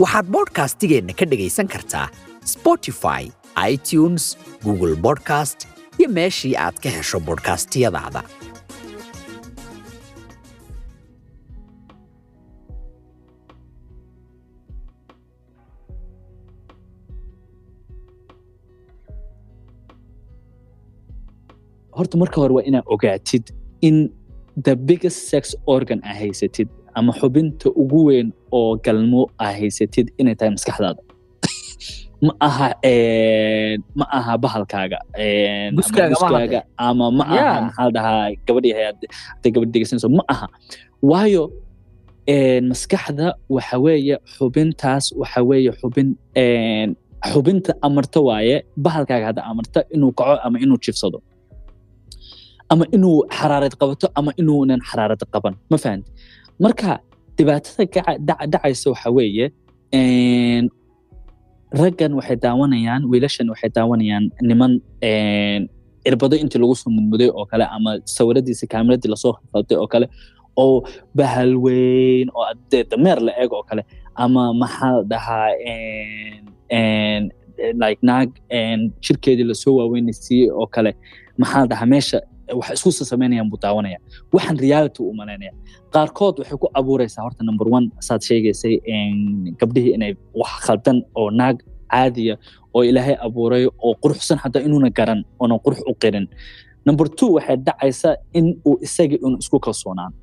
waxaad bodhkastigeenna ka dhegaysan kartaa spotify itunes google bodcast iyo meeshii aad ka hesho bodhkastiyadaada horta marka hore waa inaad ogaatid in the biggest sex organ aa haysatid ama xubinta ugu weyn oo galmo aa haysatid inay tahay maskaxdaada. Ma aha ma aha bahalkaaga Guskaaga ama ma aha maxaa dhahaa gabadhii hay hadday gabadh dhegeysanayso ma aha. Waayo maskaxda waxa weeye xubintaas waxa weeye xubin xubinta amarta waaye bahalkaaga hadda amarta inuu kaco ama inuu jifsado ama inuu xaraarad qabato ama inuunan xaraarad qaban ma fahanti marka dhibaatada dhacaysa waxa weeye raggan waxay daawanayaan wiilashan waxay daawanayaan niman irbado intii lagu soo mudmuday oo kale ama sawiradiisa kaamiradii la soo khafaltay oo kale oo bahal weyn oo dee dameer la eeg oo kale ama maxaa dhahaa like naag jirkeedii la soo waaweynaysiiyey oo kale maxaa dhahaa meesha wax isku samaynayaan buu daawanaya. Waxaan reality u malaynaya qaarkood waxay ku abuuraysaa horta number one saad sheegaysay gabdhihii inay wax khaldan oo naag caadiya oo ilaahay abuuray oo quruxsan xataa inuuna garan oona qurux u qirin. Number two waxay dhacaysaa in uu isagii unu isku kalsoonaan.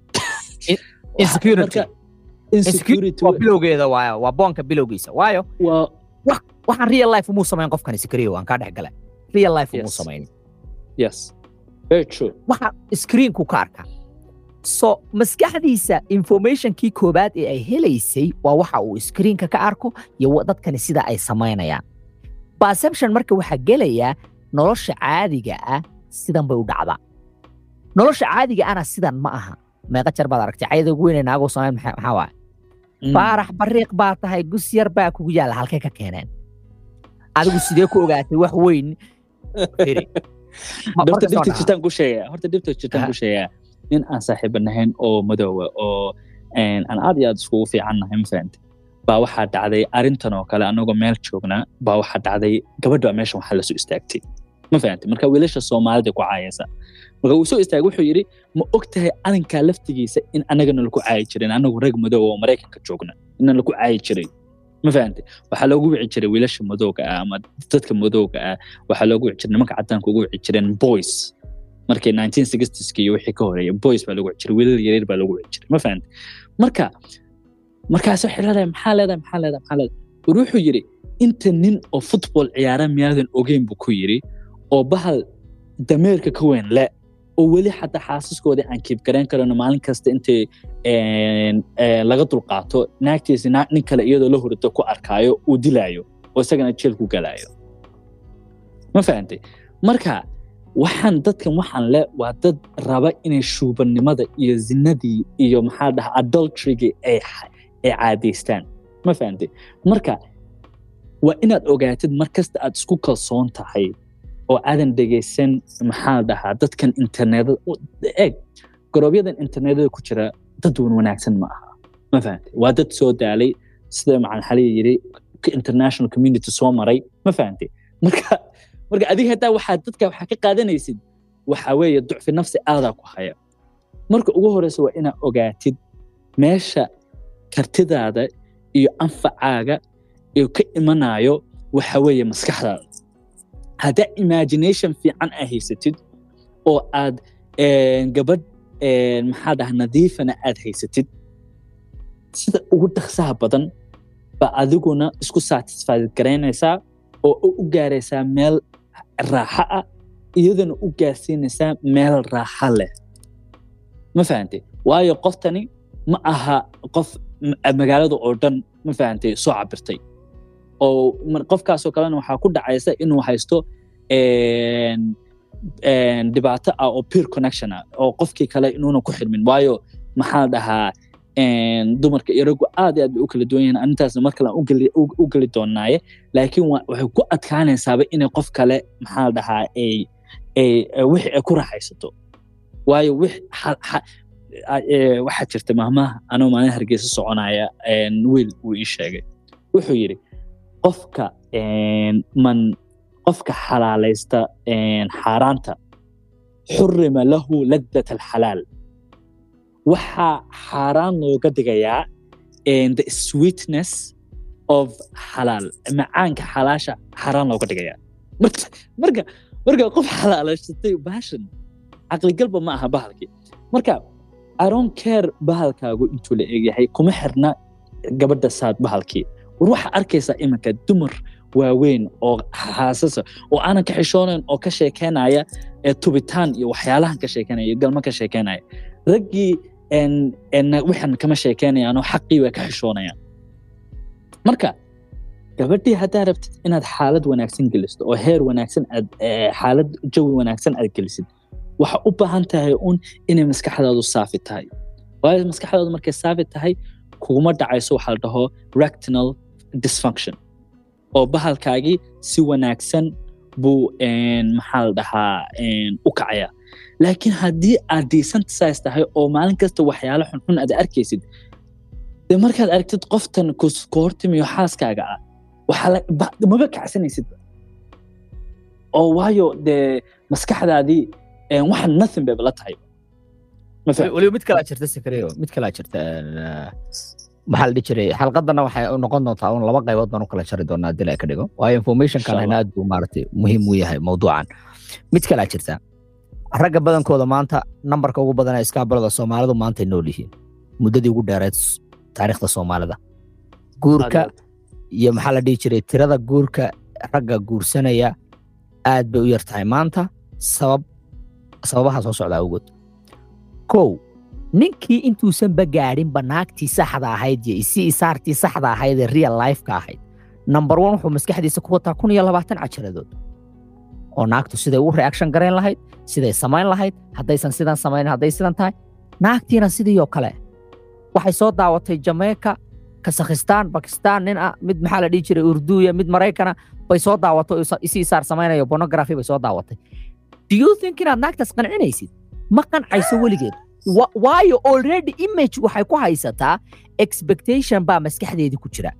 Bilowgeeda waayo waa boonka bilowgiisa. Waayo waa waxaan real life umuu samayn qofkani sikriyo waan kaa dhex gala real life umuu Yes. samayn. Yes waxa screenku ka arka so maskaxdiisa informationkii koobaad ee ay helaysay waa waxa uu screenka ka arko iyo dadkani sida ay samaynayaan perception marka waxaa gelaya nolosha caadiga ah sidan bay u dhacdaa. Nolosha caadiga ana sidan ma aha. Meeqa jar baad aragtay cayada ugu weynee naaguu samayn maxaa maxaa waaya Mm. faarax bariiq baa tahay gus yar baa kugu yaalla halkay ka keeneen? Adigu sidee ku ogaatay wax weyn horta dhibta jirtaan ku sheegaya horta dhibta jirtaan ku sheegaya nin aan saaxiiba nahayn oo madoowa oo aan aad iyo aad iskugu fiican nahay ma fahamte baa waxaa dhacday arrintan oo kale anagoo meel joognaa baa waxaa dhacday gabadha meeshan waxaa la soo istaagtay ma fahamte marka wiilasha soomaalida ku caayaysa marka uu soo istaagay wuxuu yidhi ma og tahay arrinkaa laftigiisa in anagana laku caayi jirin anagu rag madoow oo maraykanka joogna inna laku caayi jiray ma fahamte waxaa loogu wici jiray wiilasha madowga ah ama dadka madowga ah. Waxaa loogu wici jiray nimanka cadaanka ugu wici jireen boys markii 1960 iyo wixii ka horeeyay boys baa lagu wici jiray wiilal yaryar baa lagu wici jiray ma fahamte marka markaas waxay leedahay maxaa leedahay maxaa leedahay maxaa leedahay? Wuxuu yidhi inta nin oo football ciyaara miyaadan ogeyn buu ku yidhi oo bahal dameerka ka weyn le oo weli xataa xaasaskoodii aan kiib garayn karano maalin kasta intay laga dulqaato naagtiisa naag nin kale iyadoo la hurdo ku arkaayo uu dilaayo oo isagana jeel ku galaayo. Ma fahantay marka waxaan dadkan waxaan le waa dad raba inay shuubannimada iyo zinadii iyo maxaa dhaha adulterygii ay caadaystaan. Ma fahantay marka waa inaad ogaatid mar kasta aad isku kalsoon tahay oo aadan dhegaysan maxaa dhahaa dadkan internetada eeg gorobyadan internetada ku jira dad wan wanaagsan ma aha. Ma fahantay waa dad soo daalay sida macalin xaliya ka international community soo maray. Ma fahantay marka marka adiga hataa waxaa dadka waxaa ka qaadanaysid waxa weeye ducfi nafsi aadaa ku haya. Marka ugu horeysa waa inaad ogaatid meesha kartidaada iyo anfacaaga iyo ka imanayo waxa weeye maskaxdaada haddaa imagination fiican aa haysatid oo aad gabadh maxaa dhaha nadiifana aad haysatid sida ugu dhaqsaha badan baa adiguna isku satisfied garaynaysaa oo u gaaraysaa meel raaxo ah iyadana u gaarsiinaysaa meel raaxo leh ma fahantay waayo qoftani ma aha qof ma- magaalada oo dhan ma fahantay soo cabirtay oo qofkaasoo kalena waxaa ku dhacaysa inuu haysto dhibaato ah oo peer connection ah oo qofkii kale inuuna ku xirmin. Waayo maxaa dhahaa dumarka iyo raggu aad iyo aad bay u kala duwan yihiin arrintaasna mar kale u geli- doonaaye laakiin wa- waxay ku adkaanaysaaba inay qof kale maxaa dhahaa ay ay ku raaxaysato. Waayo wix ee, waxaa jirta maahmaha anoo maalin hargeysa soconaya wiil uu ii sheegay. Wuxuu yidhi qofka man qofka xalaalaysta xaaraanta. Xurima lahu laddat alxalaal waxaa xaaraan looga digayaa the sweetness of xalaal. Macaanka xalaasha xaaraan looga dhigayaa marka marka qof xalaalaysatay bahashan caqligalba ma aha bahalkii marka don't care bahalkaagu intuu la egyahay kuma xirna gabadha saad bahalkii war waxaa arkaysaa iminka dumar waaweyn oo xaasasa oo aanan ka xishoonayn oo ka sheekeynaya ee tubitaan iyo waxyaalahan ka sheekeynaya iyo galmo ka sheekeynaya raggii waxan kama sheekeynayaanoo xaqii way ka xishoonayaan. Marka gabadhii haddaa rabtid inaad xaalad wanaagsan gelisto oo heer wanaagsan aad xaalad jawi wanaagsan aad gelisid waxa u baahan tahay un inay maskaxdaadu saafi tahay. Waayo maskaxdaadu markay saafi tahay kuguma dhacayso waxaa la dhaho rectinal dysfunction oo bahalkaagii si wanaagsan buu maxaa la dhahaa u kacaya. Laakiin haddii aad decent size tahay oo maalin kasta waxyaalo xunxun aad arkaysid dee markaad aragtid qoftan ku hortimiyo xaaskaaga ah maba kacsanaysid? Oo waayo dee maskaxdaadii en, waxaan nothing bayba la tahay. Weliba mid kalaa jirta sakriyo mid kalaa jirta maxaa la dhihi jiray xalqadana waxay u noqon doontaa un laba qaybood baan u kala jari doonaa haddii la ka dhigo. Waayo hayna aad buu maaragtay muhiim u yahay mawduucan. Mid kalaa jirta. Ragga badankooda maanta nambarka ugu badan ee iskaabalada soomaalidu maantay nool yihiin muddadii ugu dheereed taariikhda soomaalida. Guurka iyo maxaa la dhihi jiray tirada guurka ragga guursanaya aad bay u yar tahay maanta sabab sababaha soo socda awgood. Kow ninkii intuusanba gaadhinba naagtii saxda ahayd iyo isi isaartii saxda ahayd ee real lifeka ahayd number one wuxuu maskaxdiisa ku wataa kun iyo labaatan cajaladood oo naagtu siday u reaction garayn lahayd siday samayn lahayd haddaysan sidan samayn hadday sidan tahay naagtiina sidii oo kale. Waxay soo daawatay jamaica kasakhistaan bakistaan nin ah mid maxaa la dhihi jiray urduya mid maraykana bay soo daawatay oo isa- isi isaar samaynayo pornography bay soo daawatay. Do you think inaad naagtaas qancinaysid? Ma qancayso weligeed waayo already image waxay ku haysataa expectation baa maskaxdeedii ku jira.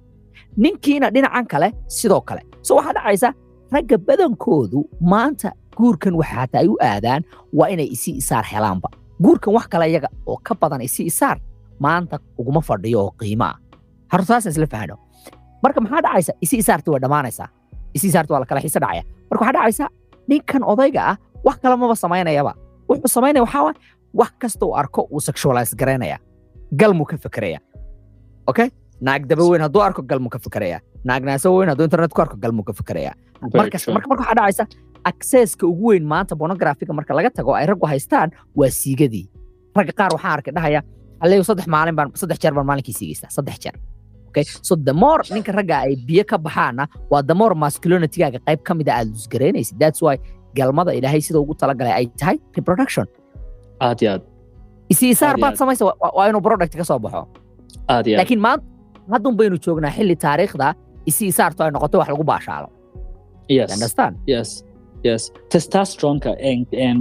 Ninkiina dhinacan kale sidoo kale. So waxaa dhacaysa ragga badankoodu maanta guurkan waxa ay u aadaan waa inay isi isaar helaanba. Guurkan wax kale iyaga oo ka badan isi isaar maanta uguma fadhiyo oo qiimo ah hartaasaan isla fahno marka maxaa dhacaysa? Isi isaarti waa dhammaanaysaa. Isi isaarti waa la kala dhacaya. Marka waxaa dhacaysa ninkan odayga ah wax kale maba samaynayaba wuxuu samaynaya waxaa wax kasta uu arko uu sexualize garaynaya galmuu ka fekeraya okay? Naag daba weyn hadduu arko galmuu ka fekeraya naag weyn hadduu internet ku arko galmuu ka fekeraya markas true. marka marka waxaa dhacaysa accesska ugu weyn maanta pornographiga marka laga tago ay raggu haystaan waa siigadii. Ragga qaar waxaan arkay dhahaya halleeyo saddex maalin baan saddex jeer baan maalinkii siigaystaa saddex jeer. Okay? So the more ninka ragga ay biyo ka baxaana waa the more masculinitygaaga qayb ka mida aad lusgaraynaysid that's why galmada ilaahay sida ugu talagalay ay tahay reproduction aad iyo aad. Isi isaar Aad iyo baad aad. samaysa waa- inuu product ka soo baxo? Aad iyo laakiin maanta haddun baynu joognaa xilli taariikhda isi isaartu ay noqoto wax lagu baashaalo. Yes. understand? Yes. Yes. Testosteronka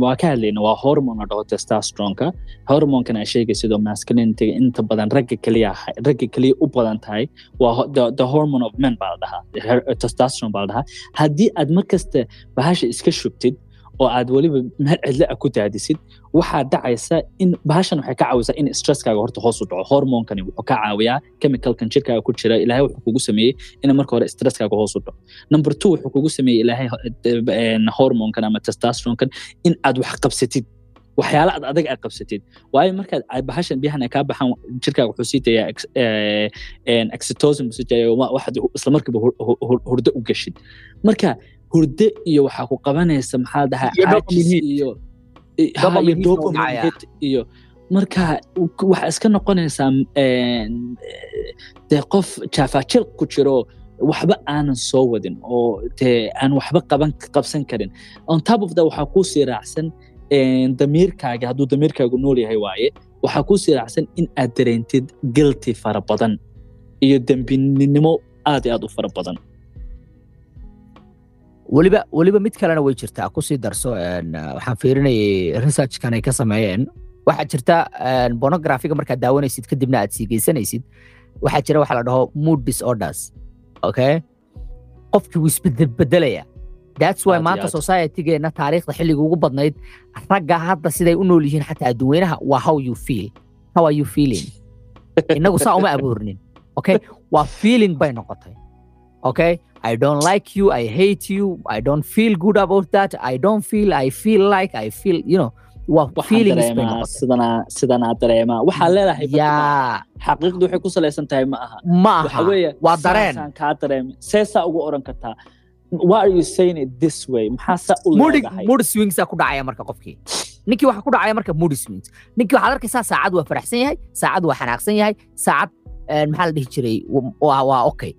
waa ka hadlayna waa hormone la dhaho testosteronka hormonkan aa sheegay sidoo masculinityga inta badan ragga keliya ragga keliya u badan tahay. Waa the, the hormone of men baa la dhahaa testosterone baa la dhahaa. Haddii aad markasta bahasha iska shubtid oo aad weliba meel cidlo ah ku daadisid waxaa dhacaysa in bahashan waxay ka caawisaa in stresskaaga horta hoos u dhaco hormonkani wuxuu ka caawiyaa chemicalkan jirkaaga ku jira ilaahay wuxuu kugu sameeyey in marka hore stresskaaga hoos u dhaco number two wuxuu kugu sameeyey ilaahay ho- een, hormonkan ama testosteronkan in aad wax qabsatid waxyaala aad adag aad qabsatid waayo markaad bahashan biyahan ay kaa baxaan jirkaaga wuxuu sii dayaa ex- ee, een, oxytocin buu sii dayaa wa- waxaad hu- isla markiiba hur- hur- hur- hurdo u gashid marka hurdo iyo waxaa ku qabanaysa maxaa dhahaa Iyo hit. iyo marka waxaa iska noqonaysaa dee qof jaafajil ku jiro waxba aanan soo wadin oo dee aan waxba qaban qabsan karin. On top of that waxaa kuu sii raacsan damiirkaaga hadduu damiirkaagu nool yahay waaye waxaa kuu sii raacsan in aad dareentid guilty fara badan iyo dembinimo aad iyo aad u fara badan weliba weliba mid kalena way jirtaa. Ku sii darso waxaan fiirinayay researchkan ay ka sameeyeen. Waxaa jirta een, pornographiga markaad daawanaysid kadibna aad sii geysanaysid waxaa jira waxa la dhaho mood disorders. Okay qofkii wuu isbedelbedelaya that's why maanta societygeena taariikhda xilliga ugu badnayd ragga hadda siday u nool yihiin xataa adduweynaha waa how you feel. How are you feeling? Inagu saa uma abuurnin. Okay waa feeling bay noqotay. Okay I don't like you. I hate you. I don't feel good about that. I don't feel. I feel like. I feel. You know. Sidanaa dareemaa waxaa leedahay xaqiiqdu waxay ku salaysan tahay ma aha ma waxa aha weeye waa dareen kaa dareemay seesaa ugu oran kartaa why are you saying it this way maxaa saa u mood swingsaa ku dhacaya marka qofkii ninkii waxaa ku dhacaya marka mood swings ninkii waxaad arkaysaa saacad waa faraxsan yahay saacad waa xanaaqsan yahay saacad een, maxaa la dhihi jiray wa- waa waa okay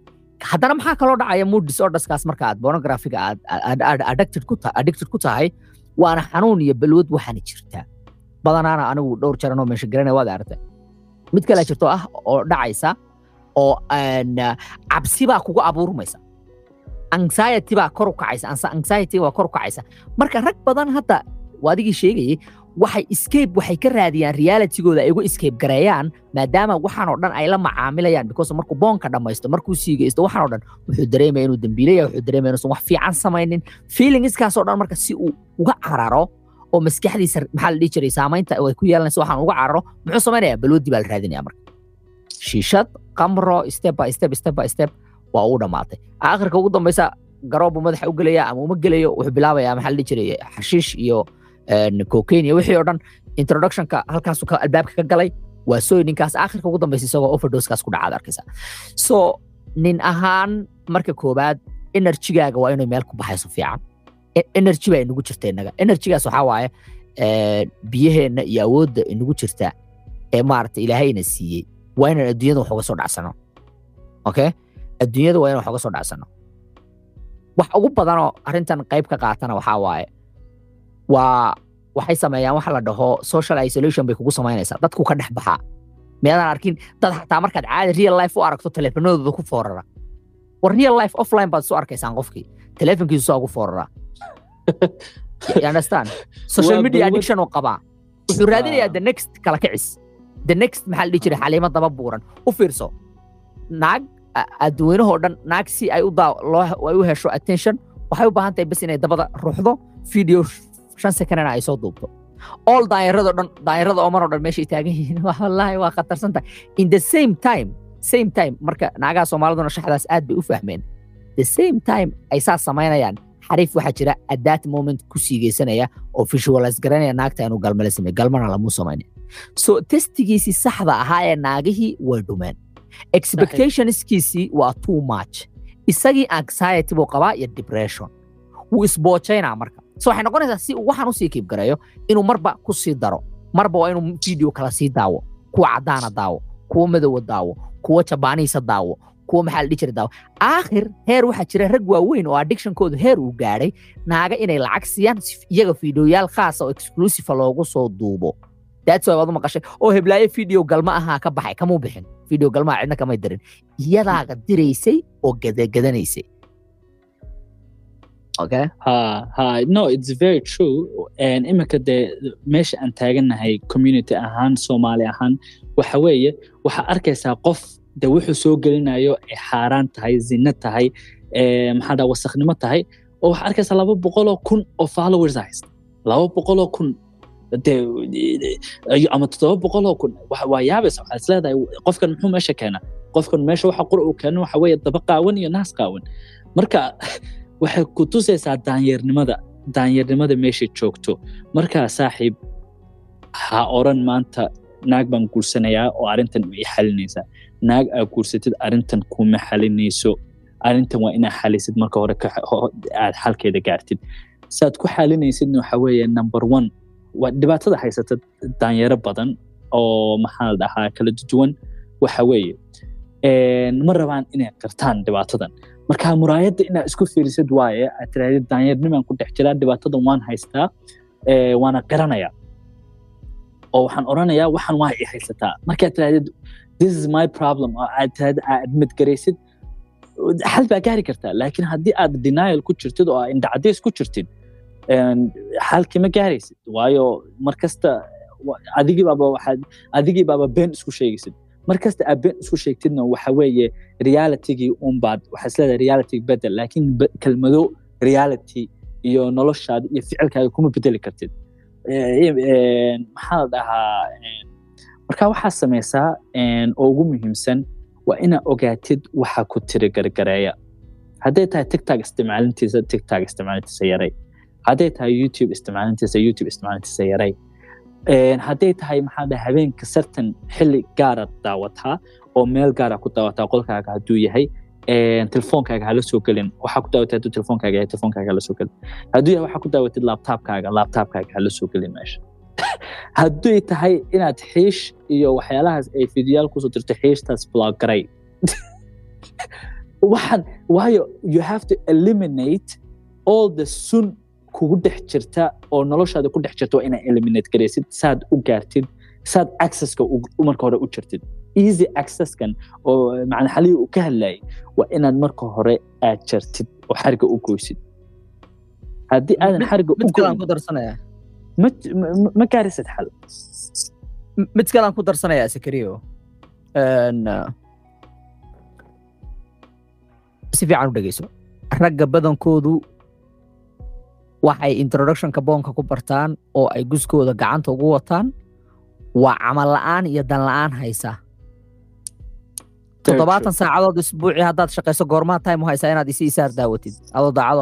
haddana maxaa kaloo dhacaya mood disorderskaas marka aad pornographiga aad addicted ku tahay addicted ku tahay waana xanuun iyo balwad waxaana jirtaa badanaana anigu dhowr jaranoo meesha garanaya waad aragtay mid kale jirto ah oo dhacaysa oo cabsi baa kugu abuurmaysa. Anxiety baa kor u kacaysa anxiety baa kor u kacaysa. Marka rag badan hadda waa adigii sheegayay waxay escape waxay ka raadiyaan realitygooda ay uga escape gareeyaan maadaama waxaan dhan ay la macaamilayaan because markuu boonka dhammaysto markuu siigaysto waxaan oo dhan wuxuu dareemaya inuu dembiilaya wuxuu dareemaya inuusan wax fiican samaynin. Feelingskaasoo dhan marka si uu uga cararo oo maskaxdiisa maxaa la dhihi jiray saamaynta ay ku yeelanaysa waxaan uga cararo muxuu samaynayaa? Balwadii baa la raadinaya marka. Shiishad qamro step by step step by step waa uu dhammaatay aakhirka ugu dambaysa garoobu madaxa u gelaya ama uma gelayo wuxuu bilaabayaa maxaa la dhihi jiray xashiish iyo cocaine wixii oo dhan introductionka halkaasuu ka albaabka ka galay waa sooy ninkaas aakhirka ugu dambaysa isagoo overdoskaas ku dhacaad arkaysa. So nin ahaan marka koobaad enerjigaaga waa inay meel ku baxayso fiican. E- energy baa inagu jirta innaga enerjigaas waxaa waaye ee, biyaheenna iyo awoodda inagu jirta ee maaragta ilaahayna siiyey waa inaan adduunyada wax uga soo dhacsano. Okay adduunyada waa inaan wax uga soo dhacsano. Wax ugu badanoo arrintan qayb ka qaatana waxaa waaye waa waxay sameeyaan waxa la dhaho social isolation bay kugu samaynaysaa dadku ka dhex baxaa meedaan arkin dad xataa markaad caadi real life u aragto teleefanadooda ku foorara. War real life offline baad isu arkaysaan qofkii. Teleefankiisu saa ugu foorara. Understand? Social media addiction uu qabaa. Wuxuu raadinayaa the next kala kicis. The next maxaa la dhihi jiray? Xaliimo daba buuran u fiirso. Naag adduweynahoo dhan naag si ay u daa loo ay u hesho attention waxay u baahan tahay bas inay dabada ruuxdo video shan secondna ay soo duubto all daayarado dhan daayarada oo dhan meeshay taagan yihiin wallaahi waa khatarsan tahay in the same time same time marka naagaha soomaaliduna shaxdaas aad bay u fahmeen the same time ay saas samaynayaan xariif waxaa jira at that moment ku siigeysanaya oo visualize garanaya naagta inuu galmale sameeyo galmana lamuu samaynin so testigiisii saxda ahaa ee naagihii way dhumeen expectationskiisii waa too much isagii anxiety buu qabaa iyo depression wuu isboojaynaa marka so waxay noqonaysaa si waxaan u sii kiib gareeyo inuu marba ku daro. Marba waa inuu video kala sii daawo kuwa caddaana daawo kuwa madowa daawo kuwa jabaaniisa daawo kuwa maxaa la dhihi jira daawo. Aakhir heer waxaa jira rag waaweyn oo addictionkoodu heer uu gaadhay naaga inay lacag siiyaan si iyaga fiidiyoyaal khaasa oo exclusive loogu soo duubo. Maqashay oo heblaayo video galma ahaa ka baxay kamuu bixin. Video galmaha cidna kamay dirin iyadaaga diraysay oo gadagadaneysay okay. Ha ha. No it's very true. Iminka dee meesha aan taagannahay community ahaan soomaali ahaan waxa weeye waxaa arkaysaa qof de wuxuu soo gelinayo ay xaaraan tahay zina tahay eh, maxaa dhaa wasakhnimo tahay oo waxaa arkaysaa laba boqoloo kun oo followers haysta laba boqoloo kun. Ama toddoba boqoloo kun. Wa- waa yaabaysa waxaa isleedahay qofkan muxuu meesha keena qofkan meesha waxa qura uu keeno waxa weeye daba qaawan iyo naas qaawan marka waxay ku tusaysaa daanyarnimada daanyarnimada meesha joogto. Marka saaxiib ha oran maanta naag baan guursanayaa oo arrintan way xalinaysaa. Naag aa guursatid arrintan kuma xalinayso. Arrintan waa inaa xalisid marka hore aad xalkeeda gaartid. Saad ku xalinaysidna waxa number one waa dhibaatada haysata daanyaro badan oo maxaa la dhahaa kala duwan. Waxa ma rabaan inay qirtaan dhibaatadan marka muraayadda inaad isku fiirisid waaye aad tirahdid daanyarnimaan ku dhex jiraa dhibaatadan waan haystaa waana qiranaya oo waxaan oranayaa waxan waa i haysataa. Markaad tirahdid this is my problem oo aad tirahdid aad admidgaraysid xal baa gaari kartaa. Laakiin haddii aad denial ku jirtid oo aad indhacadays ku jirtid xalkii ma gaaraysid waayo markasta adigii baaba waxaad adigii baaba been isku sheegaysid markasta been isku sheegtidna waxa weeye realitygii unbaad waxaa isleedahay reality bedel laakiin kelmado reality iyo noloshaada iyo ficilkaaga kuma bedeli kartid. Maxaa la dhahaa marka waxaa samaysaa oo ugu muhiimsan waa inaad ogaatid waxa ku tiri gargareeya. Hadday tahay tigtag isticmaalintiisa tigtag isticmaalintiisa yaray. Hadday tahay youtube isticmaalintiisa youtube isticmaalintiisa yaray hadday tahay maxaa habeenka certain xilli gaara daawataa oo meel gaara ku daawataa qolkaaga hadduu yahay telefoonkaaga hala soo gelin. Waxaa ku daawatay hadduu telefoonkaaga yahay telefoonkaaga hala soo gelin. Hadduu yahay waxaa ku daawatid laptopkaaga laptopkaaga hala soo gelin meesha. Hadday tahay inaad xiish iyo waxyaalahaas ay fidiyaal ku soo dirto xiishtaas blog garay waxaan waayo you have to eliminate all the sun kugu dhex jirta oo noloshaada ku dhex jirta waa inaad eliminate garaysid saad u gaartid saad accesska marka hore u jirtid. Easy accesskan oo macna xalihii uu ka hadlayay waa inaad marka hore aad jartid oo xariga u goysid. Haddii aadan xariga ma gaarisid xal. Mid kalaan ku darsanayaa sakariyo. Si fiican u dhegeyso ragga badankoodu waxay introductionka boonka ku bartaan oo ay guskooda gacanta ugu wataan. Waa camal la'aan iyo dan la'aan haysa. Toddobaatan saacadood isbuucii haddaad shaqayso goormaa time u haysaa inaad isi isaar daawatid adoo daacado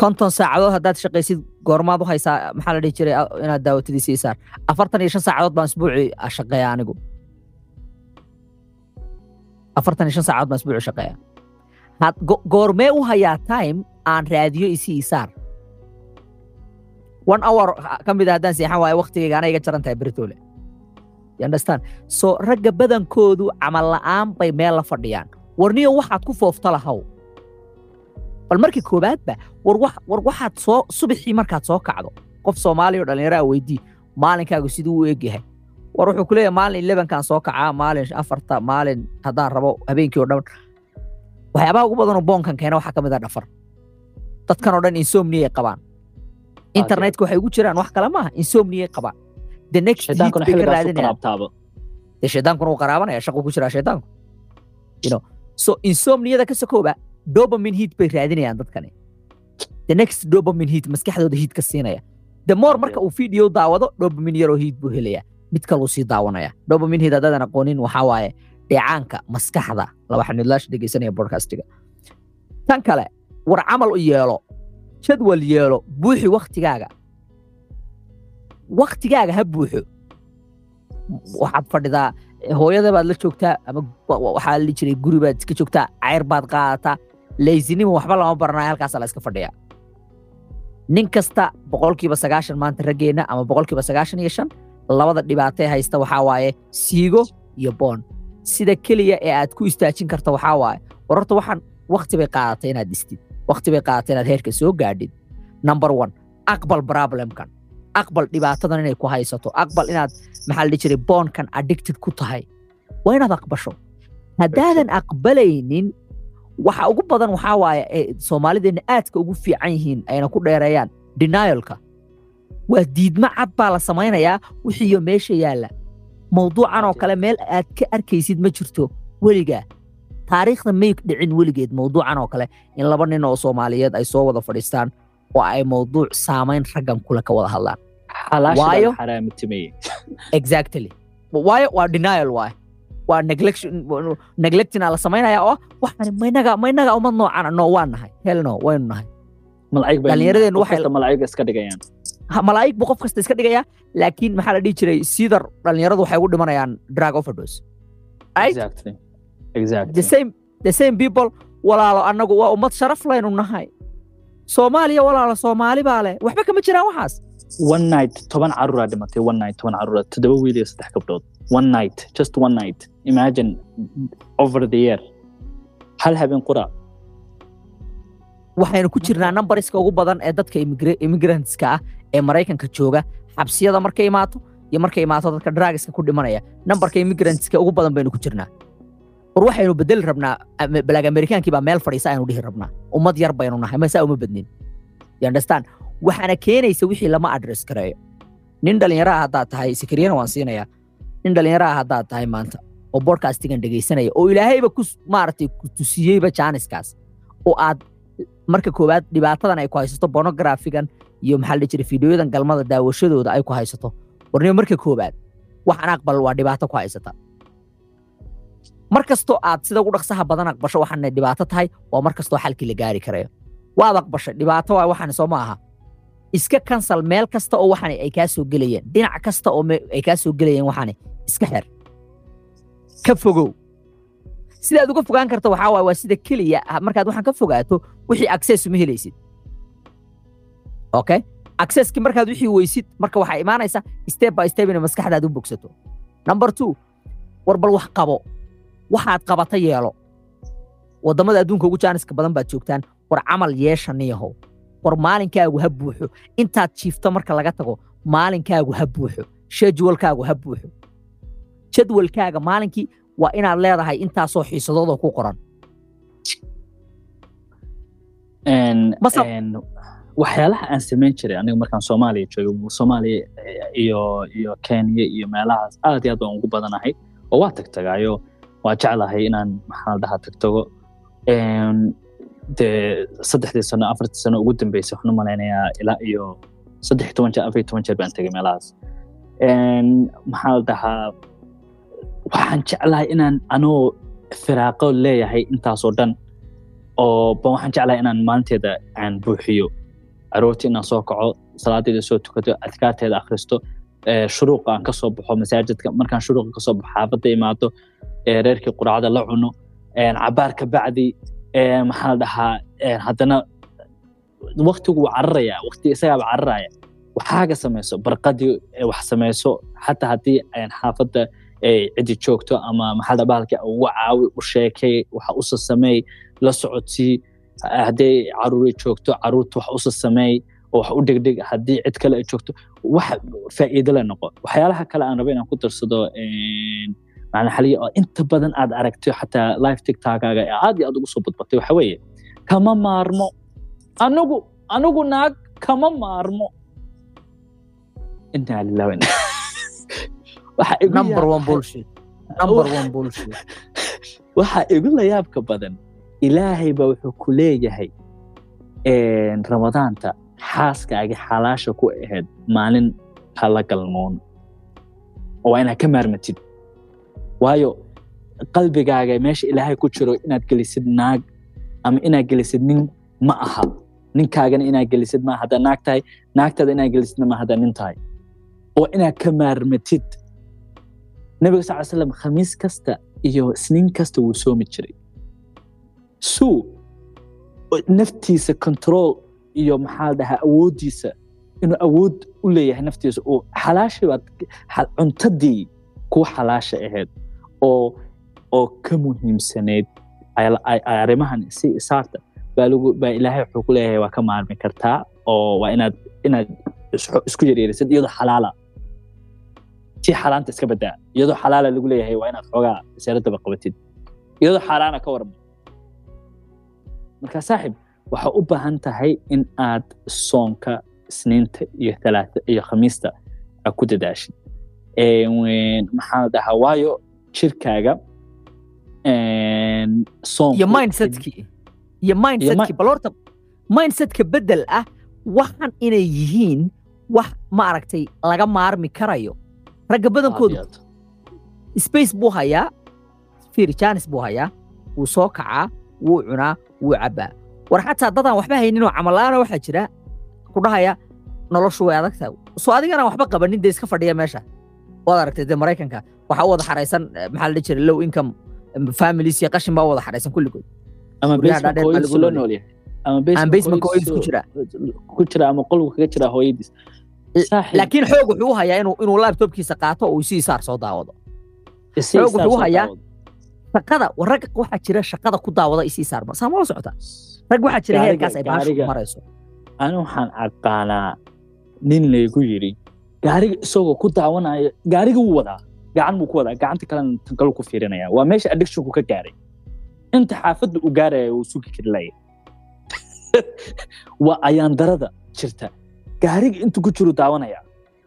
konton saacadood haddaad shaqaysid goormaad u haysaa maxaa la dhihi jiray inaad daawatid isi isaar. Afartan iyo shan saacadood baan isbuucii shaqeeya anigu. Afartan iyo shan saacadood baan isbuucii shaqeeya goormee u hayaa time aan raadiyo isi isaar. One hour ka mid a haddaan seexan waayo waktigayga ana jaran tahay beritoole understand? So ragga badankoodu camal la'aan bay meel la fadhiyaan. Warniyo waxaad ku foofta lahaw. Bal markii koobaadba war waxaad soo subaxii markaad soo kacdo qof soomaaliya oo dhallinyaro a weydii maalinkaagu siduu u egyahay war wuxuu ku leeyahay maalin elevenkan soo kacaa maalin afarta maalin haddaan rabo habeenkii oo dhan waxyaabaha ugu badanoo boonkan keena waxaa ka mid ah dhafar. Dadkan oo dhan insomniyay qabaan. Internetka waxay ugu jiraan wax kale maaha insomniyay qabaan. The next heat bay ka raadinayaan. dee shaydaankuna uu qaraabanaya shaquu ku jiraa shaydaanku you know so insomniyada ka sokooba dopamine heat bay raadinayaan dadkani. The next dopamine heat maskaxdooda heat ka siinaya. The more marka uu video daawado dopamine yaroo heat buu helaya mid kaluu sii daawanaya. Dopamine heat haddaadan aqoonin waxaa waaye dheecaanka maskaxda laba xanidlaash dhegeysanaya bodcastiga tan kale war camal u yeelo jadwal yeelo buuxi waktigaaga waktigaaga ha buuxo. Waxaad fadhidaa hooyada baad la joogtaa ama waxaa la jiray guri baad iska joogtaa cayr baad qaadataa laysinima waxba lama baranaya halkaasa la iska nin kasta boqolkiiba sagaashan maanta raggeenna ama boqolkiiba sagaashan iyo shan labada dhibaatee haysta waxaa waaye siigo iyo boon sida keliya ee aad ku istaajin karta waxaa waaye. Warorta waxaan wakti bay qaadatay inaad dhistid wakti bay qaadatay inaad heerka soo gaadhid. Number one aqbal problemkan. Aqbal dhibaatadan inay ku haysato. Aqbal inaad maxaa la dhihi jiray boonkan addicted ku tahay. Waa inaad aqbasho. Haddaadan aqbalaynin waxa ugu badan waxaa waaye ee soomaalideenna aadka ugu fiican yihiin ayna ku dheereeyaan denialka. Waa diidmo cad baa la samaynayaa wixiiyo meesha yaalla mawduucan oo kale meel aad ka arkaysid ma jirto weligaa taariikhda may dhicin weligeed mawduucan oo kale in laba nin oo soomaaliyeed ay soo wada fadhiistaan oo ay mawduuc saamayn raggan kule ka wada hadlaan waayo exactly. waayo waa denial waay waa neglectina la samaynaya oo waxaan maynaga maynaga ummad noocana no waa nahay hel no waynu nahay dhallinyaradeennu waxay malaa'ig iska dhigayaan malaa'ig buu qof kasta iska dhigayaa laakiin maxaa la dhihi jiray? Sidar dhallinyaradu waxay ugu dhimanayaan drug overdose. Right? Exactly. Exactly. The same the same people walaalo annagu waa ummad sharaf laynu nahay. Soomaaliya walaalo soomaali baa leh. Waxba kama jiraan waxaas. One night toban caruuraa dhimatay one night toban caruura toddoba wiil iyo saddex gabdhood. One night just one night. Imagine over the year hal habeen qura waxaynu ku jirnaa numbariska ugu badan ee dadka immigra- immigrantska ah ee maraykanka jooga xabsiyada markay imaato iyo markay imaato dadka drugska ku dhimanaya. Numbarka immigrantska ugu badan baynu ku jirnaa. War waxaynu bedeli rabnaa balaag amerikaankii baa meel fadhiisa aynu dhihi rabnaa. Ummad yar baynu nahay ma saa uma badnin you understand? Waxaana keenaysa wixii lama address gareeyo nin dhalinyaraha haddaad tahay sikriyana waan siinayaa nin dhalinyaraha haddaad tahay maanta oo bodcastigan dhegaysanaya oo ilaahayba ku maaragtay ku tusiyeyba jaaniskaas oo aad marka koowaad dhibaatadan ay ku haysato bonografigan iyo maxaa la jiray fiidiyoyadan galmada daawashadooda ay ku haysato. Warnimo marka koowaad waxaan aqbal waa dhibaato ku haysata. Mar aad sida ugu dhaqsaha badan aqbasho waxaanay dhibaato tahay waa mar xalkii la gaari karayo waad aqbashay dhibaato waa waxaan soo ma aha iska kansal meel kasta oo waxaan ay kaa gelayeen dhinac kasta oo ay kaa gelayeen waxaan iska xer ka fogow sidaad uga fogaan karta waxaa waaye waa sida keliya ah, markaad waxaan ka fogaato wixii access uma helaysid. Okay? Accesski markaad wixii weysid marka waxaa imaanaysa step by step inay maskaxdaad u bogsato. Number two war bal wax qabo. Waxaad qabata yeelo. Wadamada adduunka ugu jaaniska badan baad joogtaan war camal yeesha niyahow. War maalinkaagu ha buuxo. Intaad jiifto marka laga tago maalinkaagu ha buuxo. Shedwalkaagu ha buuxo. Jadwalkaaga maalinkii waa inaad leedahay intaasoo xiisadoodoo ku qoran. Waxyaalaha aan samayn jiray aniga markaan soomaaliya joogay soomaaliya eh, iyo iyo kenya iyo meelahaas aad iyo aad baan ugu badanahay. Oo waa tagtagaayo waa jeclahay inaan maxaa la dhahaa tagtago dee saddexdii sano afartii sano ugu dambeysay waxaan u malaynayaa ilaa iyo saddex toban jeer afar iyo toban jeer baan tegay meelahaas. Maxaa la dhahaa waxaan jeclahay inaan anoo firaaqo leeyahay intaasoo dhan oo ba waxaan jeclahay inaan maalinteeda aan buuxiyo. Aroortii inaan soo kaco salaadeeda soo tukato adkaarteeda akhristo shuruuqa aan ka soo baxo masaajidka. Markaan shuruuqa ka soo baxo xaafadda imaado ee, reerkii quraacda la cuno cabaar ka bacdi maxaa la dhahaa haddana waktigu wuu cararaya wakti isagaaba cararaya waxaaga samayso barqadii wax samayso xataa haddii xaafadda cidi joogto ama maxaa la dhahaa bahalka uga caawi u sheekay waxa usa la socodsii hadday caruuri joogto carruurta wax usa oo wax u dhegdheg haddii cid kale joogto wax faa'iido le noqo. Waxyaalaha kale aan rabo inaan ku darsado een, macnaa xaliya oo inta badan aad aragto xataa live tiktokaaga ee aad iyo aad ugu soo badbatay waxa weeye kama maarmo anigu anigu naag kama maarmo. Inaa lilah waxaa igu la yaabka badan ilaahay baa wuxuu ku leeyahay ramadaanta xaaskaaga xalaasha ku ahayd maalin hala galmoon. Oo waa inaad ka maarmatid. Waayo qalbigaaga meesha ilaahay ku jiro inaad gelisid naag ama inaad gelisid nin ma aha. Ninkaagana inaad gelisid ma haddaa naag tahay naagtaada inaad gelisidna ma haddaa nin tahay. Oo inaad ka maarmatid nabiga sal slam khamiis kasta iyo isniin kasta wuu soomi jiray. Suu naftiisa control iyo maxaa dhahaa awooddiisa inuu awood u leeyahay naftiisa uu xalaashii baad xa- cuntadii kuwa xalaasha ahayd oo oo ka ay arrimahan si isaarta baa ilaahay wuxuu ku leeyahay waa ka maarmi kartaa oo waa inaad inaad isku yaryarisid iyadoo xalaala si xalaanta iska badaa iyadoo xalaala lagu leeyahay waa inaad xoogaa wasaaradaba qabatid iyadoo xaaraana ka warma marka saaxib waxaa u baahan tahay in aad soonka isniinta iyo talaata iyo khamiista aad ku dadaashid Een, maxaa la dhahaa waayo jirkaaga iyo mindsetkii iyo mindsetkii bal horta mindsetka bedel ah waxan inay yihiin wax ma aragtay laga maarmi karayo ragga badankoodu space buu hayaa fiir janis buu hayaa wuu soo kacaa wuu cunaa wuu cabbaa war xataa dadaan waxba hayninoo camalaana waxaa jira ku dhahaya noloshu way adag tahay soo adigana waxba qabanin dee iska fadhiya meesha waad aragtay dee maraykanka waxaa u wada xaraysan maxaa la dhihi jiray low income families iyo qashin baa u wada xaraysan kulligood ama basement ku jira ama qolku kaga jira hooyadiis laakiin xoog wuxuu u hayaa inuu laptopkiisa qaato uu si isaar soo daawado xoog wuxuu hayaa- shaqada rag waxaa jira shaqada ku daawada isi isaar ma saa ma la socota rag waxaa jira heerkaas ay baashu marayso ani waxaan aqaanaa nin laygu yidhi gaariga isagoo ku daawanaya gaariga wuu wadaa gacan buu ku wadaa gacanta kalena tan kale ku fiirinaya waa meesha addictionku ka gaaray inta xaafadda uu gaaraya uu sugi kari laya waa ayaandarada jirta gaariga intuu ku jiru daawanaya.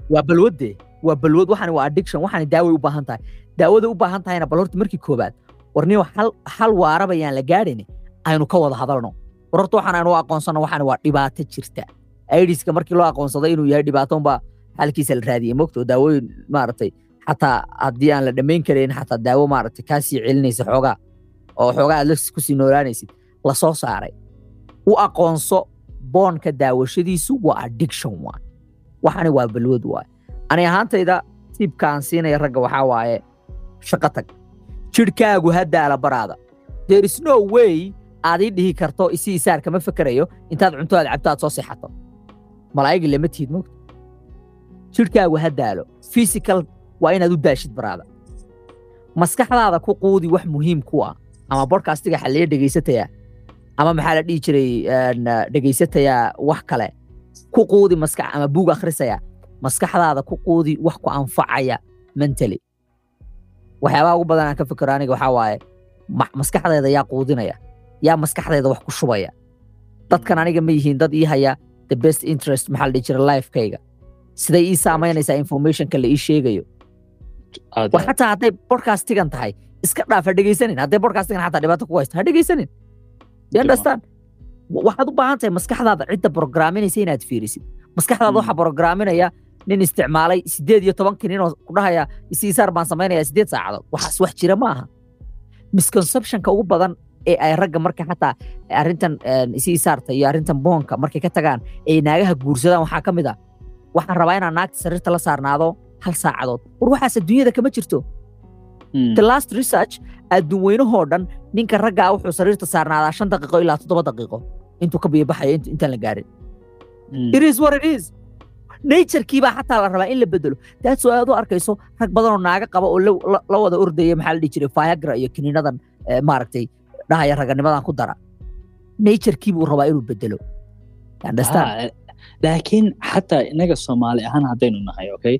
Waa balwadde waa balwad waxani waa addiction waxani daaway u baahan tahay. Daawada u baahan tahayna bal horta markii koobaad warniyo hal hal waaraba yaan la gaadhin aynu ka wada hadalno. War horta waxaan aynu aqoonsano waxani waa dhibaato jirta. Aidiska markii loo aqoonsaday inuu yahay dhibaato unbaa halkiisa la raadiyey. Mogto daawooyin maaragtay xataa haddii aan la dhammayn karayn xataa daawo maaragtay kaasii celinaysa xoogaa. Oo xoogaa aad ku sii noolaanaysid la soo saaray. U aqoonso boonka daawashadiisu waa addiction waay. Waxani waa balwad waay. Ani ahaantayda tiibka aan siinaya ragga waxaa waaye shaqo tag. Jidhkaagu ha daala baraada. There is no way aad ii dhihi karto isi isaar kama fekerayo intaad cunto aad cabto aad soo seexato. Malaa'igi lama tihid mogta jidhkaagu ha daalo. Physical waa inaad u daashid baraada. Maskaxdaada ku quudi wax muhiim ku ah ama bodcastiga xalliya dhegaysataya ama maxaa la dhihi jiray een, dhegaysataya wax kale. Ku quudi maskax ama buug akhrisaya. Maskaxdaada ku quudi wax ku anfacaya mentally. Waxyaabaha ugu badan aan ka fikiro aniga waxaa waaye ma- maskaxdeeda yaa quudinaya. Yaa maskaxdeeda wax ku shubaya. Dadkan aniga ma yihiin dad ii haya the best interest maxaa la dhihi jiray lifekayga. Siday ii saamaynaysaa informationka la ii sheegayo. Xataa hadday bodcastigan tahay iska dhaaf ha dhegaysanin. Hadday bodcastigan xataa dhibaato ku haysto ha dhegaysanin understand Wa- waxaad u baahan tahay maskaxdaada cidda programinaysa inaad fiirisid maskaxdaada waxaa programinaya nin isticmaalay sideed iyo toban nin oo ku dhahaya isiisaar baan samaynaya sideed saacadood waxaas wax jira ma aha misconceptionka ugu badan ee ay ragga marka xataa arrintan isiisaarta iyo arrintan boonka markay ka tagaan ay naagaha guursadaan waxaa ka mid ah waxaan rabaa inaan naagta sariirta la saarnaado hal saacadood war waxaas adduunyada kama jirto. The last research adduun weynahoo dhan ninka raggaa wuxuu sariirta saarnaadaa shan daqiiqo ilaa toddoba daqiiqo. Intuu ka biyabaxayo int- intaan la gaarin. Mm. it is what it is. Naturekii baa xataa la rabaa in la bedelo. That's why aad u arkayso rag badan oo naaga qaba oo la- wada ordaya maxaa la dhihi jiray? Viagra iyo kiniinadan eh, maaragtay dhahaya raganimadan ku dara. Naturekii buu rabaa inuu bedelo. Ah, laakiin xataa inaga soomaali ahaan haddaynu nahay okay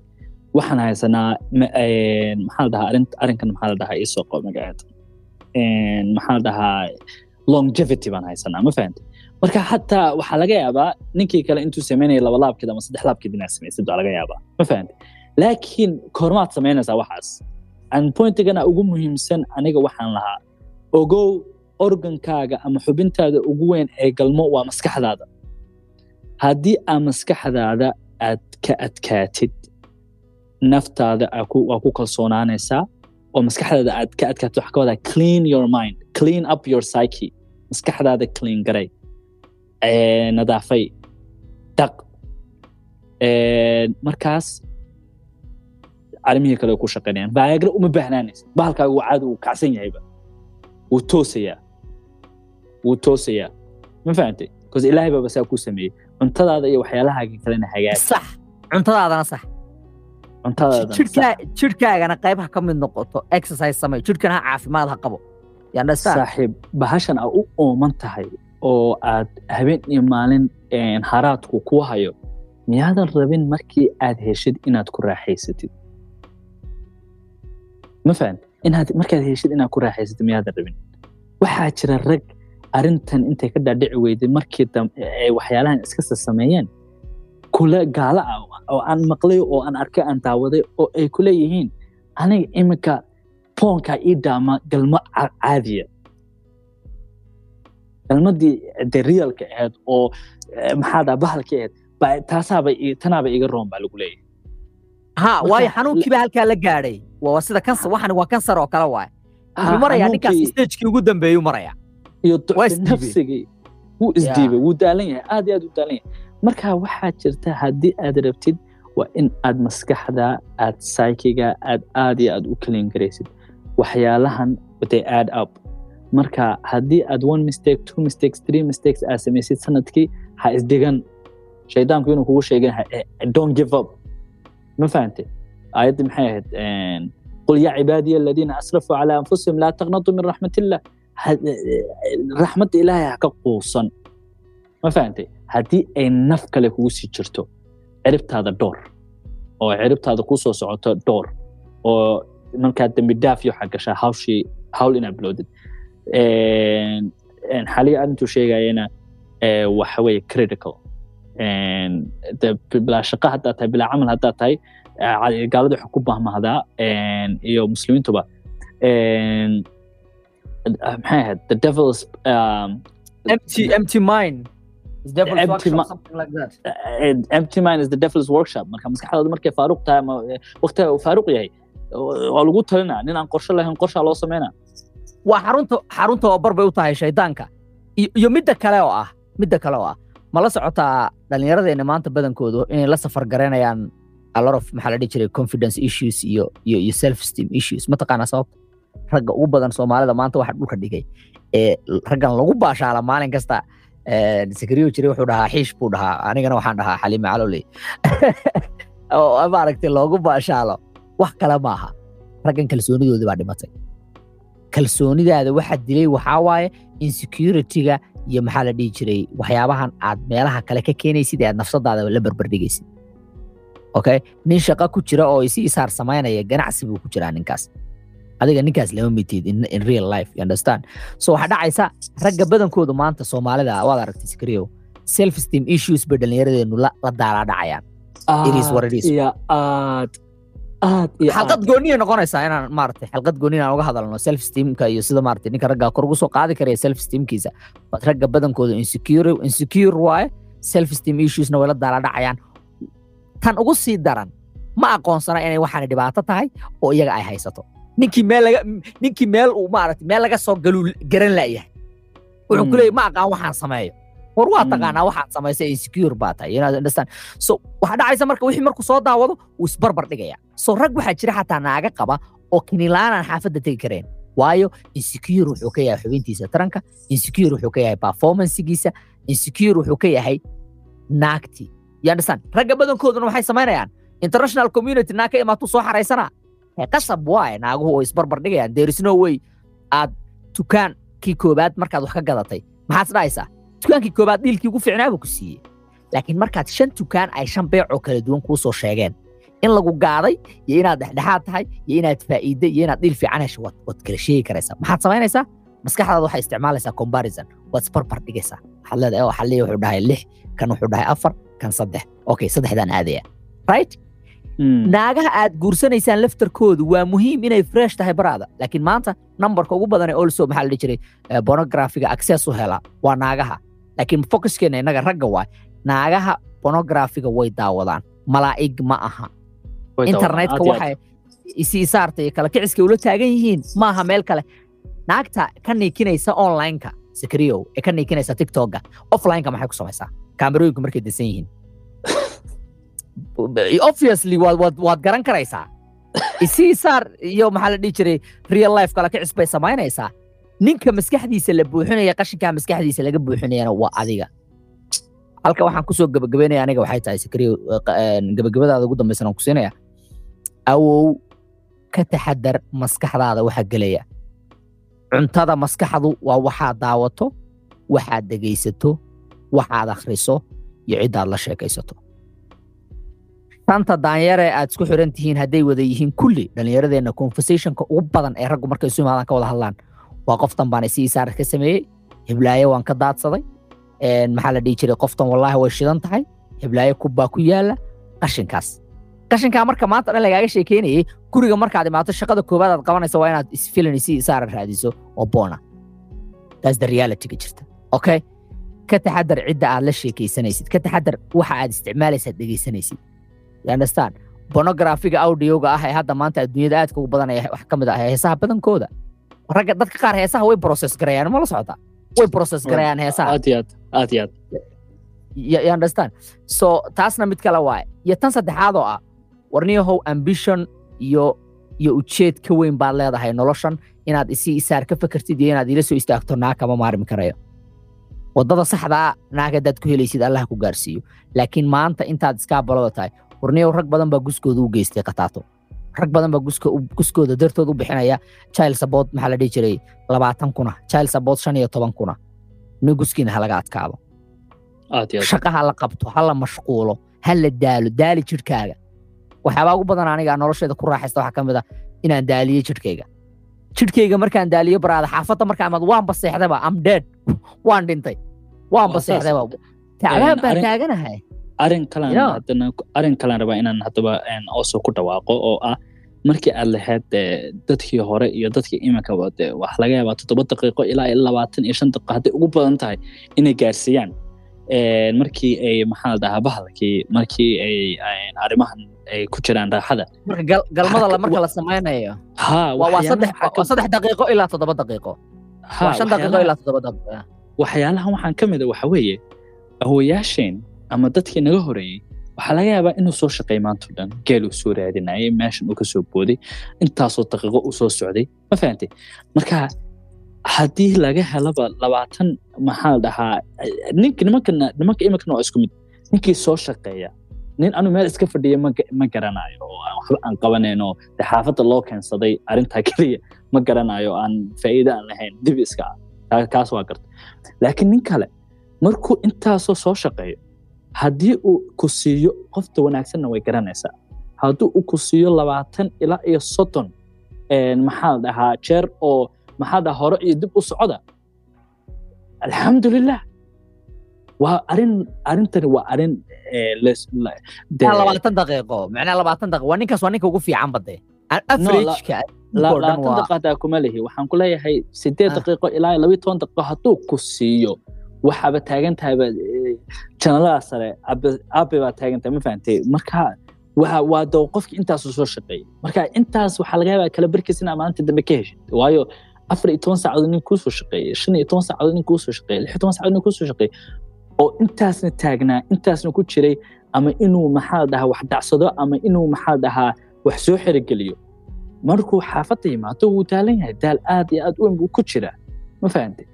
waxaan haysanaa een, maxaa la dhahaa arrin- arrinkan maxaa la dhahaa isoo qo magaceeda Een, maxaa la dhahaa longevity baan haysanaa ma fahante marka xataa waxaa laga yaabaa ninkii kale intuu sameynaya laba laabkeed ama saddex laabkeed inaad samaysid baa laga yaabaa ma fahante laakiin koormaad samaynaysaa waxaas. And pointigana ugu muhiimsan aniga waxaan lahaa ogow organkaaga ama xubintaada ugu weyn ee galmo waa maskaxdaada. Haddii aa maskaxdaada aad ka adkaatid naftaada waa ku kalsoonaanaysaa oo maskaxdaada aad ka adkaatid waxaa ka wadaa clean your mind clean up your psyche. Maskaxdaada clean garay. Nadaafay. Daq. Markaas arrimihii kale ku shaqaynayaan viagra uma baahnaanaysa. Bahalkaaga waa caadi uu kacsan yahayba. Wuu toosayaa. Wuu toosayaa. Ma fahantay bcause ilaahay saa ku sameeyey. Cuntadaada iyo waxyaalahaaga kalena hagaag. Sax. Cuntadaadana sax jidhkaagana qayb ha ka mid noqoto exercise samey jidhkana ha caafimaad ha qabo saaxiib bahashan aa u ooman tahay oo aad habeen iyo maalin haraadku ku hayo miyaadan rabin markii aad heshid inaad ku raaxaysatid? Ma fahant inaad markaad heshid inaad ku raaxaysatid miyaadan rabin? Waxaa jira rag arrintan intay ka dhaadhici weyday markii dam- ay waxyaalahan iska sameeyeen kule gaala ah oo aan maqlay oo aan arkay aan daawaday oo ay ku leeyihiin aniga iminka poonkaa ii dhaama galmo ca- caadiya. Galmadii de realka ahayd oo eh, maxaa daa bahalka ahayd taasaaba tanaaba iga roon baa lagu leeyahay. Ha waayo xanuunkii baa halkaa la gaadhay. Waa sida kansar waxani waa kansar oo kale waay wuxuu marayaa ninkaas stagekii ugu dambeeyuu maraya iyo nafsigii wuu isdiibay wuu daalan yahay aad iyo aad u daalan yahay marka waxaa jirta haddii aad rabtid waa in aad maskaxda aad psychiga aad aad iyo aad u kalin garaysid waxyaalahan they add up. Marka haddii aad one mistake two mistakes three mistakes aad samaysid sannadkii ha isdhigan shaydaanku inuu kugu sheegin don't give up. Ma fahante aayaddii maxay ahayd qul yaa cibaadiya aladiina asrafuu calaa anfusihim laa taqnatuu min raxmatillah raxmadda ilaahay ha ka quusan. Ma fahante haddii ay naf kale kugu sii jirto ciribtaada door oo ciribtaada kuu soo socoto door oo markaad dembi dhaaf iyo waxaa gashaa hawshii hawl inaad bilowdid xaliya arrintuu sheegayana waxa weeye critical bilaa shaqo haddaa tahay bilaa camal haddaa tahay gaalada waxay ku bahmahdaa iyo muslimiintuba maxay ahayd the devil's um, empty empty mind. is Empty uh, empty mind is the devil's workshop. marka maskaxdaadu markay faaruq tahay ama waqtiga uu faaruq yahay waa lagu talinaa nin aan qorshe lahayn qorshaa loo sameynaa waa xarunta xarunta oo bar bay u tahay shaydaanka iyo midda kale oo ah midda kale oo ah ma la socotaa dhallinyaradeenna maanta badankoodu inay la safar garaynayaan a lot of maxaa la dhihi jiray confidence issues iyo iyo iyo self esteem issues mataqaanaa sababta ragga ugu badan soomaalida maanta waxa dhulka dhigay ee raggan lagu baashaala maalin kasta sakariyo jiray wuxuu dhahaa xiish buu dhahaa. Anigana waxaan dhahaa xaliime calowley oo maaragtay loogu baashaalo. Wax kale maaha. Raggan kalsoonidoodii baa dhimatay. Kalsoonidaada waxa dilay waxaa waaye insecurity-ga iyo maxaa la dhihi jiray waxyaabahan aad meelaha kale ka keenaysid ee aad nafsadaada la barbardhigaysid okay? Nin shaqo ku jira oo isi isaar samaynaya ganacsi buu ku jiraa ninkaas adiga ninkaas lama mitid in, real life you understand? So waxaa dhacaysa ragga badankoodu maanta soomaalida waad aragtay sikriyow self esteem issues bay dhallinyaradeenu la, la daalaa dhacayaan. It is what it is. iyo aad aad iyo xalqad gooniya noqonaysaa inaan maaragtay xalqad gooni inaan uga hadalno self esteemka iyo sida maaragtay ninka ragga kor ugu soo qaadi karaya self esteemkiisa ragga badankooda insecure insecure waaye self esteem issuesna way la dhacayaan. Tan ugu sii daran ma aqoonsana inay waxaani dhibaato tahay oo iyaga ay haysato ninkii meel laga ninkii meel uu maaragtay meel laga soo galuu garan la'yahay wuxuu ku Mm. leeyahy ma aqaan waxaan sameeyo. War waa Mm. taqaanaa waxaad samaysay insecure baa tahay. You know, understand? So waxaa dhacaysa marka wixii markuu soo daawado wuu isbarbar dhigaya so rag waxaa jira xataa naaga qaba oo kinilaanaan xaafadda tegi kareen. Waayo insecure wuxuu ka yahay xubintiisa taranka insecure wuxuu ka yahay performancegiisa insecure wuxuu ka yahay naagti you understand? Ragga badankooduna waxay samaynayaan international community naag ka imaatuu soo xaraysanaa qasab waaye naaguhu way isbarbar dhigayaan there is no way aad dukaankii koobaad markaad wax ka gadatay. Maxaad isdhahaysaa dukaankii koobaad dhiilkii ugu fiicnaa buu ku siiyey. Laakiin markaad shan dukaan ay shan beec oo kala duwan kuu soo sheegeen in lagu gaaday iyo inaad dhexdhexaad tahay iyo inaad faa'iide iyo inaad dhiil fiican hesho waad kala sheegi karaysaa. Maxaad samaynaysaa maskaxdaada waxay isticmaalaysaa comparison. Waad isbarbar dhigaysaa. Waxaad leedahay oo xalliya wuxuu dhahay lix kan wuxuu dhahay afar kan saddex. Okay saddexdaan aadaya right. Naagaha aad guursanaysaan laftarkoodu waa muhiim inay fresh tahay baraada laakiin maanta numberka ugu badan ee also maxaa la jiray pornographiga access u hela waa naagaha laakiin focuskeena innaga ragga waay naagaha pornographiga way daawadaan malaa'ig ma aha internetka waxay isi isaarta iyo kala kiciska ula taagan yihiin maaha meel kale naagta ka niikinaysa online-ka sakriyow ee ka niikinaysa tiktoka offline-ka maxay ku samaysaa kaamerooyinku markay desan yihiin obviously waad waad garan karaysaa. Isi isaar iyo maxaa la dhihi jiray real life kala kicis bay samaynaysaa. Ninka maskaxdiisa la buuxinaya qashinkaa maskaxdiisa laga buuxinayana waa adiga. Halka waxaan ku soo gabagabeynaya aniga waxay tahay sakriyo gabagabadaada ugu dambaysan aan awow ka taxadar maskaxdaada waxa gelaya. Cuntada maskaxdu waa waxaad daawato waxaad dhegaysato waxaad akhriso iyo ciddaad la sheekaysato shanta daanyare aad isku xiran tihiin hadday wada yihiin kulli dhallinyaradeenna conversationka ugu badan ee raggu markay isu ka wada hadlaan. Waa qoftan baan isi isaar ka sameeyey hiblaaye waan ka daadsaday. Maxaa la dhihi jiray? Qoftan wallaahi way shidan tahay. Hiblaaye kubbaa ku yaalla qashinkaas. Qashinkaa marka maanta dhan lagaaga sheekeynayay guriga markaad imaato shaqada koobaad aad qabanaysa waa inaad isfilan isi isaara raadiso oo boona. Taas the realityga jirta. Okay? Ka taxadar cidda aad la sheekaysanaysid ka taxadar waxa aad isticmaalaysaad dhegaysanaysid you understand? Pornographiga audioga ah ee hadda maanta adduunyada aadka ugu badan wax ka mid ah heesaha badankooda. Ragga dadka qaar heesaha way process garayaan ma la socota? Way process garayaan heesaha. Aad iyo aad aad iyo aad. You, you understand? So taasna mid kale waaye. Iyo tan saddexaad oo ah warniyahow ambition iyo iyo ujeed ka weyn baad leedahay noloshan inaad isi isaar ka fekertid iyo inaad ila soo istaagto naa kama maarmi karayo. Waddada saxdaa naag haddaad ku helaysid allah ku gaarsiiyo. Laakiin maanta intaad iskaabalada tahay warniyow rag badan baa guskooda u geystay kataato. Rag badan baa guskooda dartood u bixinaya child support maxaa la dhihi jiray? Labaatan kuna child support shan iyo toban kuna. Nin guskiina ha laga adkaado. Shaqa ha la qabto ha la mashquulo ha la daalo daali jidhkaaga. Waxyaabaa ugu badan aniga nolosheeda ku raaxaysta waxaa ka mid ah inaan daaliyo jidhkayga. Jidhkayga markaan daaliyo baraada xaafadda markaan imaado waan baseexdayba am dead. Waan dhintay. Waan Waa saas. baseexdayba tacbaan baan arrin- taaganahay Yeah. haddana arrin kalaan rabaa inaan haddaba een, also ku dhawaaqo oo ah markii aad lahayd eh, dadkii hore iyo dadkii iminka wax laga yaabaa toddoba daqiiqo ilaa labaatan iyo shan daqiiqo hadday ugu badan tahay inay gaarsiiyaan. Markii ay maxaa la dhahaa bahalkii markii ay arrimahan ay ku jiraan raaxada. Galmada marka la samaynayo waa saddex daqiiqo ilaa toddoba daqiiqo. Waxyaalahan waxaan ka mid a waxa weeye awowayaasheen ama dadkii naga horeeyey waxaa laga yaabaa inuu soo shaqeey maanta o dhan geel uu soo raadinayay meeshan uu ka booday intaasoo daqiiqo uu soo socday. Ma fahantay marka haddii laga helaba labaatan maxaa la dhahaa nink nimanka nimanka iminkana waa isku mid ninkii soo shaqeeya nin anu meel iska fadhiya ma ga- ma garanayo waxba aan qabanayn oo dee xaafadda loo keensaday arrintaa keliya ma garanayo aan faa'iido aan lahayn dib iska Kaa- kaas waa garta. Laakiin nin kale markuu intaasoo soo shaqeeyo haddii uu ku siiyo qofta wanaagsanna way garanaysaa. Haddii uu ku siiyo labaatan ilaa iyo soddon maxaa la dhahaa jeer oo maxaa dhaha hore iyo dib u socda? Alxamdulilah waa arrin arrintani waa arrin labaatan daqiiqo macnaa labaatan daqiiqo. Waa ninkaas waa ninka ugu fiican bade labaatan daqiiqo hataa kuma lihi. Waxaan ku leeyahay sideed Ah. daqiiqo ilaa iyo labiyo toban daqiiqo hadduu ku siiyo waxaaba taagan tahayba eh, janalada sare abe- baa taagan tahay ma fahantay marka waa doo qofki intaasuu soo shaqeeyay. Marka intaas waxaa laga yaabaa kala barkiis inaa maalinta dambe ka heshid. Waayo afar iyo toban saacadood nin kuusoo shaqeeyay shan iyo toban saacadood nin kuusoo shaqeeyay lix iyo toban saacadood nin kuusoo shaqeeyay oo intaasna taagnaa intaasna ku jiray ama inuu maxaa dhahaa wax dhacsado ama inuu maxaa dhahaa wax soo xerogeliyo markuu xaafadda yimaado wuu daalan yahay daal aad iyo aad u weyn buu ku jiraa ma fahantay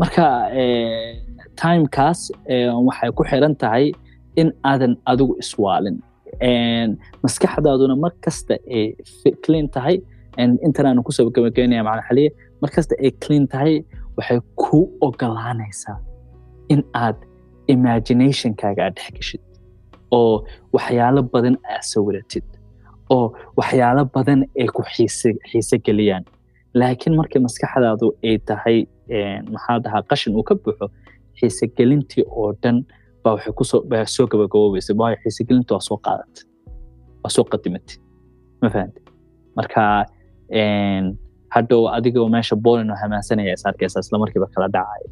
marka eh, timekaas eh, waxay ku xiran tahay in aadan adigu iswaalin. Maskaxdaaduna mar kasta ay clean tahay. En, intan aanu ku soo gabagabeynaya macna xaliye mar ay clean tahay waxay ku ogolaanaysaa in aad imaginationkaaga aad dhex geshid. Oo waxyaalo badan aad sawiratid oo waxyaalo badan ay ku xiise geliyaan laakiin markii maskaxdaadu ay tahay maxaa dhahaa qashin uu ka buuxo xiisegelintii oo dhan baa waxay ku soo soo gabagaboobaysa waayo xiisegelinta waa soo qaadatay waa soo qadimatay ma fahante marka hadhow adigoo meesha boolin oo hamaansanaya is arkaysa isla markiiba kala dhacaya.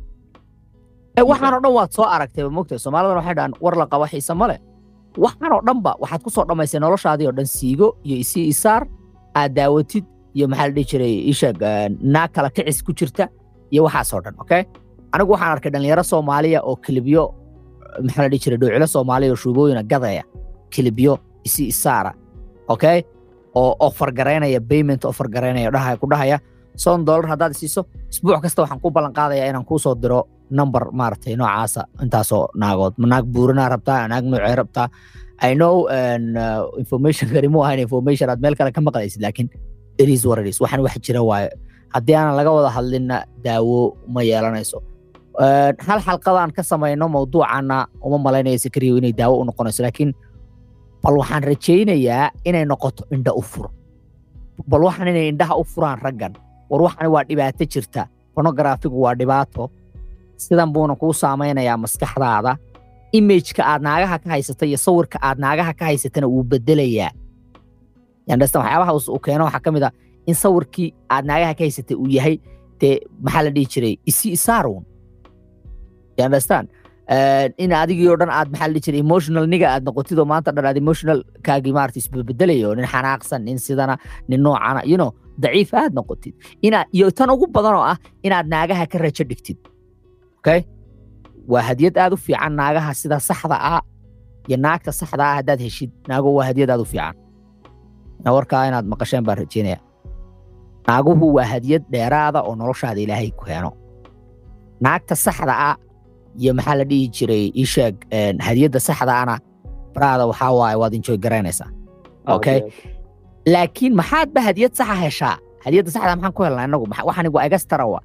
Eh, waxaan oo dhan waad soo aragtay mogtahay soomaalidana waxay dhahaan war la qabo xiise male waxaan oo dhanba waxaad ku soo dhammaysay noloshaadii oo dhan siigo iyo isii isaar aad daawatid iyo maxaa la dhihi jiray isheeg naag kala kicis ku jirta iyo waxaas oo dhan okay? Anigu waxaan arkay dhalinyaro soomaaliya oo kilibyo maxaa la dhihi jiray dhowcilo soomaaliya oo shuubooyina gadaya kilibyo isii isaara okay? Oo offer garaynaya payment offer garaynaya dhahaya ku dhahaya soddon dollar haddaad siiso isbuuc kasta waxaan ku ballan qaadayaa inaan kuu soo diro number maaragtay noocaasa intaasoo naagood naag buurinaa rabtaa naag noocee rabtaa. I know uh, information kani ahayn information aad meel kale ka maqlaysid laakiin it is what it is. waxaan wax jira waaye haddii aanan laga wada hadlinna daawo ma yeelanayso. Hal xalqadaan ka samayno mawduucana uma malaynayo sikriyo inay daawo u noqonayso laakiin bal waxaan rajaynayaa inay noqoto indha u furo bal waxaan inay indhaha u furaan raggan. War waxani waa dhibaato jirta. Pornographigu waa dhibaato. Sidan buuna kuu saamaynayaa maskaxdaada. Imageka aad naagaha ka haysata iyo sawirka aad naagaha ka haysatana wuu bedelayaa yandhastan waxyaabaha uu keeno waxaa ka mid ah in sawirkii aad naagaha ka haysatay uu yahay dee maxaa la dhihi jiray isi isaaruun yandhastan in adigii dhan aad maxaa la dhihi jiray emotional niga aad noqotid maanta dhan aad emotional kaagii maarata isbedbedelayo nin xanaaqsan nin sidana nin noocana you daciif aad noqotid inaad iyo tan ugu badan oo ah inaad naagaha ka rajo dhigtid okay waa hadiyad aad u fiican naagaha sida saxda ah iyo naagta saxda ah haddaad heshid naago waa hadiyad aad u fiican warkaa inaad maqasheen baan rajeynaya. Naaguhu waa hadiyad dheeraada oo noloshaada ilaahay ku keeno naagta saxda ah iyo maxaa la dhihi jiray ii sheeg een, hadiyadda saxda ana baraada waxaa waaye waad enjoy garaynaysaa. Okay. laakiin maxaadba hadiyad saxa heshaa? Hadiyadda saxda maxaan ku helnaa inagu? Maxa- waxani waa egastara wa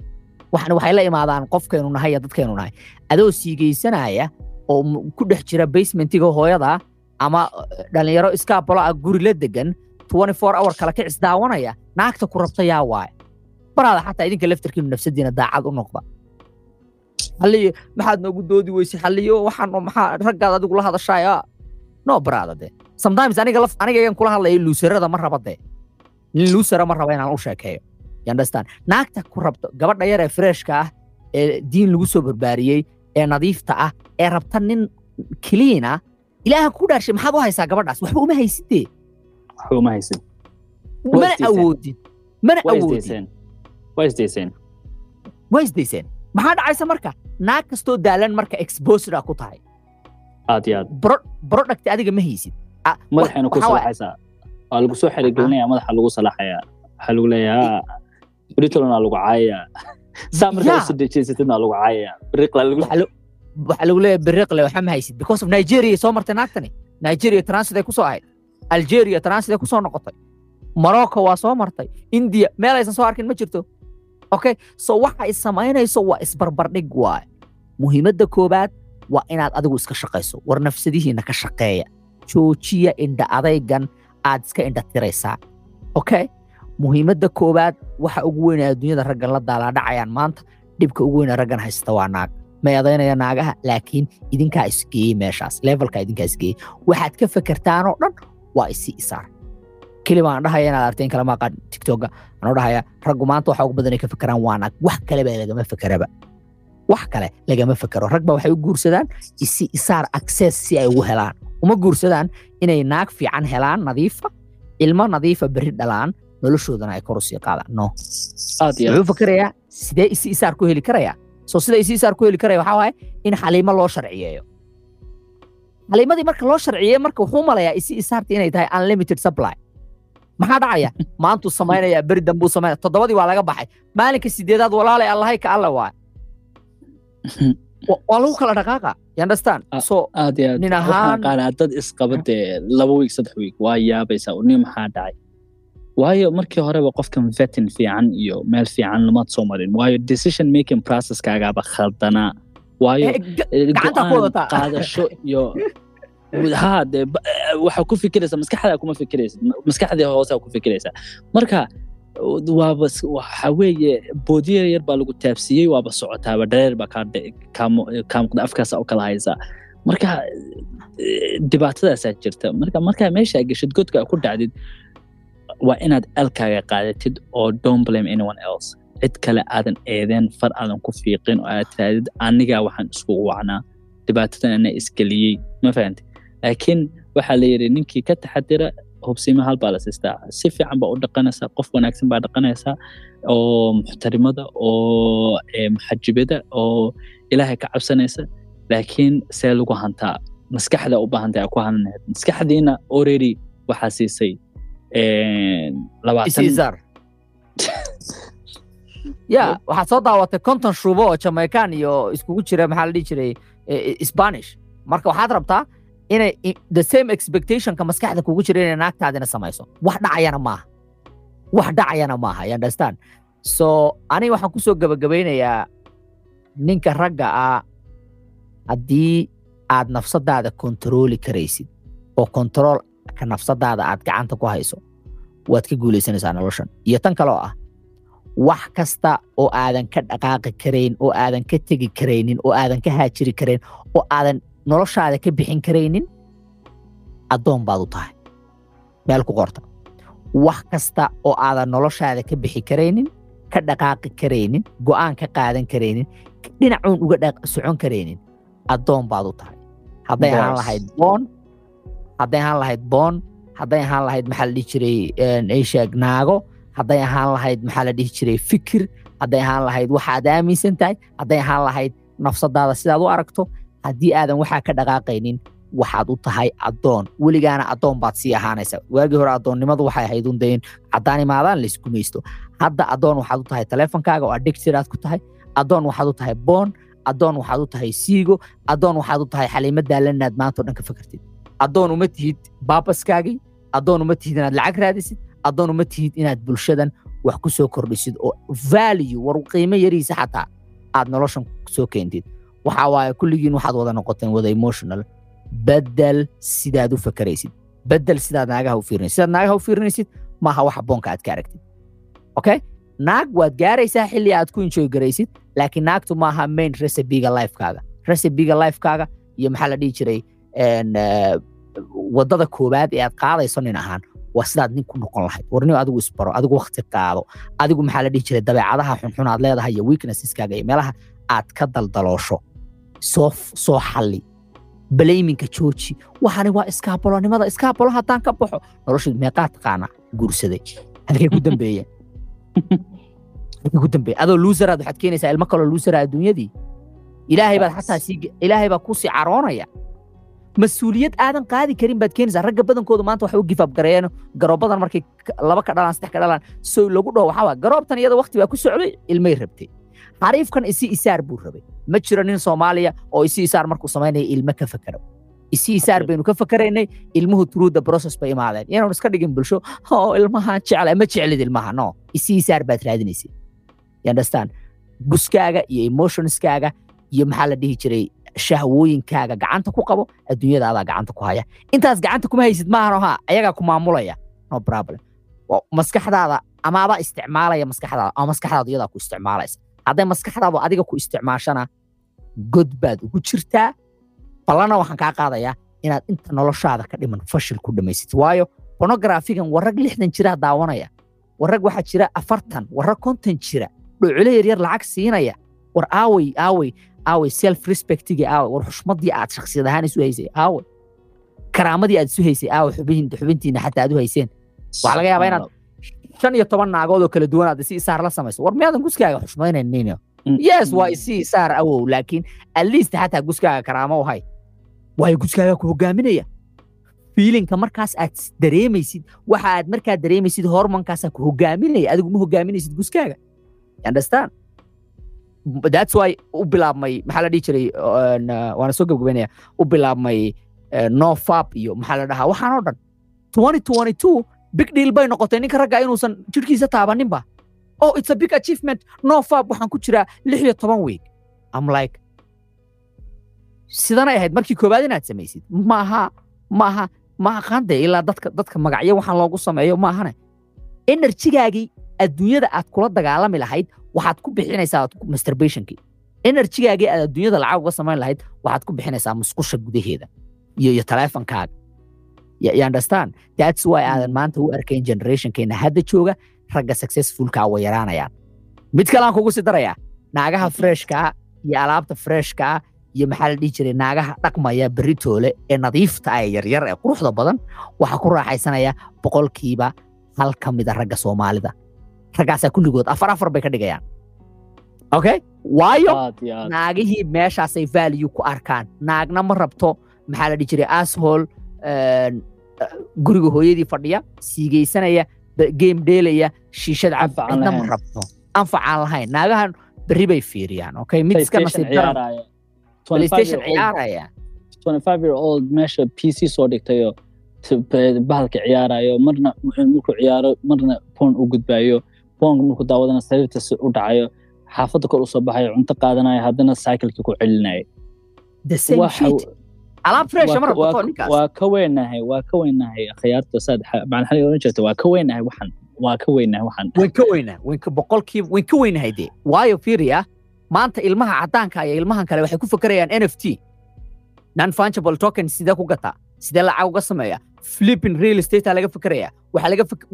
waxani waxay la imaadaan qofkaynu nahay iyo dadkaynu nahay. Adoo siigaysanaya oo ku dhex jira basementiga hooyada ama eh, dhalinyaro iskaabalo ah guri la degan 24 hour kala kicis daawanaya naagta ku rabta yaa waaye xataa idinka laftarkiinu nafsadiina daacad u noqda halliyo maxaad noogu doodi weysay halliyo waxaan maxaa raggaad adigu la hadashaaya no baraada de sometimes aniga laf aniga igan kula hadlaya luusarada ma raba nin luusara ma raba inaan u sheekeeyo. You understand? Naagta ku rabto gabadha yar ee freshka ah ee diin lagu soo barbaariyey ee nadiifta ah ee rabta nin cleana ilaaha ku dhaarshay maxaad u haysaa gabadhaas? Waxba uma haysidee waxba uma haysid mana awoodin mana awoodin waa isdayseen waa isdayseen maxaa dhacaysa marka naag kastoo daalan marka exposed a ku tahay aad iyo aad Bro- product adiga ma haysid Ah, madaxayna ku waxaa salaxaysaa? Waa lagu soo xerigelinaya madaxa lagu salaxayaa? Waxaa lagu leeyahaa britolna lagu caayayaa saa markaa usi dejeysatidna lagu caayayaa biriqla lagu waxaa waxaa lagu leeyahay biriqle waxba ma haysid? Because of nigeria soo martay naagtani. Nigeria transit ay ku soo ahayd algeria transit ku soo noqotay. Morocco waa soo martay. India meel aysan soo arkin ma jirto. Okay so waxa ay samaynayso waa isbarbardhig waaye muhiimadda koobaad waa inaad adigu iska shaqayso war nafsadihiina ka shaqeeya. Joojiya indha adaygan aad iska indha tiraysaa. Okay muhiimadda koobaad waxa ugu weyn ee adduunyada raggan la daalaadhacayaan maanta dhibka ugu weyn ee raggan haysta waa naag. Ma eedaynaya naagaha laakiin idinkaa isgeeyey meeshaas. Levelkaa idinkaa isgeeyey waxaad ka fekertaanoo dhan waa isi isaar keli baan dhahaya inaad arteen kalama aqaan tiktoka anoo dhahaya raggu maanta waxa ugu badan ay ka fekeraan waa naag wax kaleba lagama fekeraba wax kale lagama fekero rag ba waxay u guursadaan isi isaar access si ay ugu helaan. Uma guursadaan inay naag fiican helaan nadiifa ilmo nadiifa berri dhalaan noloshoodana ay kor u sii qaadaan. No. Wuxuu fakerayaa sidee isi isaar ku heli karaya? So sida isi isaar ku heli karaya? Waxaa waaye in xaliimo loo sharciyeeyo xaliimadii marka loo sharciyeeyo marka wuxuu malayaa isi isaarta inay tahay unlimited supply. Maxaa dhacaya? Maantuu samaynaya beri dambuu samaynaya toddobadii waa laga baxay. Maalinka sideedaad walaalay allahay ka alla waay Wa- waa lagu kala dhaqaaqa you understand? Ah. so nin ahaan dad isqaba dee laba wiig saddex wiig waa yaabaysaa. Uni maxaa dhacay? Waayo markii horeba qofkan vetin fiican iyo meel fiican lamaad soo marin. Waayo decision making processkaagaaba khaldanaa waayo eh, eh, gacanta ku go'aan wadataa. qaadasho iyo ha dee eh, waxaa ku fikiraysaa maskaxdaa kuma fikiraysid ma- maskaxdii hoosaa ku fikiraysaa marka waaba waxa weeye boodiya yar baa lagu taabsiiyey waaba socotaaba dhareer baa kaa dhe- kaa mu- kaa muuqda afkaasa u kala haysaa marka dhibaatadaasaa jirta. Marka markaa meesha geshid godka ku dhacdid waa inaad alkaaga qaadatid oo don't blame anyone else cid kale aadan eedeen far aadan ku fiiqin oo aad tirahdid anigaa waxaan iskugu wacnaa dhibaatadan isgeliyey ma fahamti laakiin waxaa la yidhi ninkii ka taxadira hubsimo hal baa la siistaa. Si fiican baa u dhaqanaysaa qof wanaagsan baa dhaqanaysaa oo muxtarimada oo muxajibada oo ilaahay ka cabsanaysa. Laakiin see lagu hantaa. Maskaxda u baahantay aa ku hananayd maskaxdiina already waxaa siisay labaatan ya waxaad soo daawatay konton shubo oo jamaican iyo iskugu jira maxaa la dhihi jiray eh, eh, spanish. Marka waxaad rabtaa inay the same expectationka maskaxda kugu jira inay naagtaadina samayso. Wax dhacayana maaha. Wax dhacayana maaha you understand? So aniga waxaan ku soo gabagabaynayaa ninka ragga ah haddii aad nafsadaada kontarooli karaysid oo kontaroolka nafsadaada aad gacanta ku hayso waad ka guulaysanaysaa noloshan. Iyo tan kaloo ah wax kasta oo aadan ka dhaqaaqi karayn oo aadan ka tegi karaynin oo aadan ka haajiri karayn oo aadan noloshaada ka bixin karaynin addoon baad u tahay. Meel ku qorta. Wax kasta oo aadan noloshaada ka bixi karaynin ka dhaqaaqi karaynin go'aan ka qaadan karaynin dhinacuun uga socon karaynin addoon baad u tahay. Hadday ahaan lahayd boon hadday ahaan lahayd boon hadday ahaan lahayd maxaa la dhihi jiray eesheeg naago hadday ahaan lahayd maxaa la dhihi jiray fikir hadday ahaan lahayd waxaad aaminsan tahay hadday ahaan lahayd nafsadaada sidaad u aragto haddii aadan waxaa ka dhaqaaqaynin waxaad u tahay addoon. Weligaana addoon baad sii ahaanaysa waagii hore addoonnimadu waxay ahayd un caddaan imaadaan la isgumaysto hadda addoon waxaad u tahay taleefonkaaga oo addicted ku tahay addoon waxaad u tahay boon addoon waxaad u tahay siigo addoon waxaad u tahay xaliimo daalan inaad maanta dhan ka fakartid. Addoon uma tihid baabaskaagii addoon uma tihid inaad lacag raadisid addoon uma tihid inaad bulshadan wax ku soo kordhisid oo value war qiimo yariisa xataa aad noloshan soo keentid. Waxa waaye kulligiin waxaad wada noqoteen wada emotional. Bedel sidaad u fakaraysid. Bedel sidaad naagaha u fiirinaysid sidaad naagaha u fiirinaysid maaha waxa boonka aad ka aragtid. Okay naag waad gaaraysaa xilli aad ku enjoy garaysid laakiin naagtu maaha main recibiga lifekaaga. Recibiga lifekaaga iyo maxaa la dhihi jiray eh, waddada koowaad ee aad qaadayso nin ahaan waa sidaad nin ku noqon lahayd. War nin adigu isbaro adigu wakti qaado. Adigu maxaa la dhihi jiray dabeecadaha xunxun aad leedahay iyo weaknesseskaga iyo meelaha aad ka daldaloosho. Soo xalli. Baleyminka jooji waxani waa iskaabolonimada iskaabolo haddaan ka baxo noloshu meeqaa taqaana guursaday. Halkay ku dambeeyeen halkay ku dambeeyeen adoo luusaraad waxaad keenaysaa ilmo kaloo luusara adduunyadii ilaahay baad xataa sii ilaahay baa ku sii caroonaya mas'uuliyad aadan qaadi karin baad keenaysaa ragga badankoodu maanta waxay u gifaab gareeyeen garoobadan markay ka- laba ka dhalaan saddex ka dhalaan so lagu dhaho waxaa waa garoobtan iyada waqti baa ku socday ilmay rabtay xariifkan isi isaar buu rabay ma jiro nin soomaaliya oo isi isaar markuu samaynaya ilmo ka fakero isi isaar baynu ka fakaraynay ilmuhu the process bay imaadeen inaanu iska dhigin bulsho oo ilmaha jecla ma jeclid ilmaha no isi isaar baad raadinaysay you understand iyo emotionskaaga iyo maxaa la dhihi jiray shahwooyinkaaga gacanta ku qabo adduunyada adaa gacanta ku haya. Intaas gacanta kuma haysid maahan ha ayagaa ku maamulaya. No problem. Maskaxdaada ama isticmaalaya maskaxdaada ama maskaxdaada iyadaa ku isticmaalaysa. Hadday maskaxdaadu adiga ku isticmaashana god baad ugu jirtaa. Ballana waxaan kaa qaadayaa inaad inta noloshaada ka dhiman fashil ku dhammaysid waayo pornografigan warrag lixdan jiraa daawanaya. Warrag waxaa jira afartan warrag konton jira. Dhocole yaryar lacag siinaya. War aawey aawey aawey self respectigi aawey war xushmadii aad shakhsiyad ahaan isu haysay aawey karaamadii aad isu haysay aawey xubin xubintiina xataa aad u hayseen waxaa laga yaabaa inaad shan iyo toban naagood oo kala duwan aad isi isaar la samayso war miyaadan guskaaga xushmaynaynin yes waa isi isaar awow laakiin at least xataa guskaaga karaamo u hay waayo guskaaga ku hogaaminaya fiilinka markaas aad dareemaysid waxa aad markaa dareemaysid hormonkaasaa ku hogaaminaya adigu ma hogaaminaysid guskaaga understand that's why u bilaabmay maxaa la dhihi jiray uh, waana soo gabgabaynaya u bilaabmay eh, no fab iyo maxaa la dhahaa waxaan oo dhan 2022 big deal bay noqotay ninka ragga inuusan jirkiisa taabaninba oh it's a big achievement no fab waxaan ku jiraa lix iyo toban week. I'm like sidanay ahayd markii koowaad inaad samaysid maaha maaha maaha qaande ilaa dadka dadka magacyo waxaan loogu sameeyo maahane enerjigaagii adduunyada aad kula dagaalami lahayd waxaad ku bixinaysaa masturbationkii enerjigaagii aad adduunyada lacag uga samayn lahayd waxaad ku bixinaysaa musqusha gudaheeda iyo iyo taleefankaaga. You, understand? That's why aadan maanta u arkayn generationkeena hadda jooga ragga successfulkaa way yaraanayaan mid kale aan kugu sii darayaa naagaha freshkaa iyo alaabta freshkaa iyo maxaa la dhihi jiray naagaha dhaqmaya beritoole ee nadiifta ah ee yaryar ee quruxda badan waxaa ku raaxaysanaya boqolkiiba hal ka mida ragga soomaalida raggaasaa kulligood afar afar bay ka dhigayaan okay? Waayo naagihii meeshaasay value ku arkaan naagna ma rabto maxaa la dhihi jiray ashol guriga hooyadii fadhiya siigaysanaya ba- game dheelaya shiishad cab Anfac aan cidna ma rabto anfac aan lahayn naagahan berri bay fiiriyaan okay? Mid iska nasiib daran ciyaaraya playstation 25 year old ciyaaraya 25 year old meesha PC soo dhigtayo bahalka ciyaarayo marna markuu ciyaaro marna phone u gudbayo phone markuu daawadana sariirta u dhacayo xaafadda kor u soo baxayo cunto qaadanayo haddana cycleki ku fresh waa ka- weynahay waa ka weynahay khiyaarta saad macna xali oran jirta waa ka weynahay waxan waa ka weynahay waxan. Wayn ka weynaa wayn ka boqolkiiba wayn ka weynahay dee. Waayo fiiriya maanta ilmaha caddaanka iyo ilmahan kale waxay ku fakerayaan n f t. Non fungible token sidee ku gataa sidee lacag uga sameeya flipping real estate laga fek-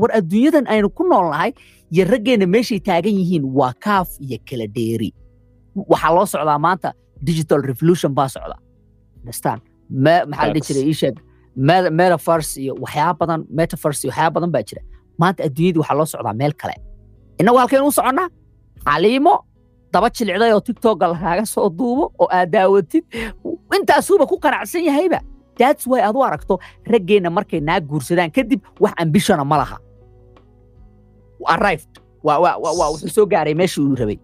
war adduunyadan aynu ku nool nahay iyo raggeena meeshay taagan yihiin waa kaaf iyo kala dheeri. Waxaa loo socdaa maanta digital revolution baa socda understand? Maxaa la dhihi jiray ii sheeg. Me- metaverse iyo waxyaaba badan metaverse iyo waxyaaba badan baa jira. Maanta adduunyadii waxaa loo socdaa meel kale. Innagu halkaynu u soconnaa xaliimo daba jilicday oo tiktoka lagaaga soo duubo oo aad daawatid. Intaasuuba ku qanacsan yahayba that's why aad u aragto raggeenna markay naa guursadaan kadib wax ambitiona ma laha. Arrived. Wuxuu soo gaaray meeshii uu rabay.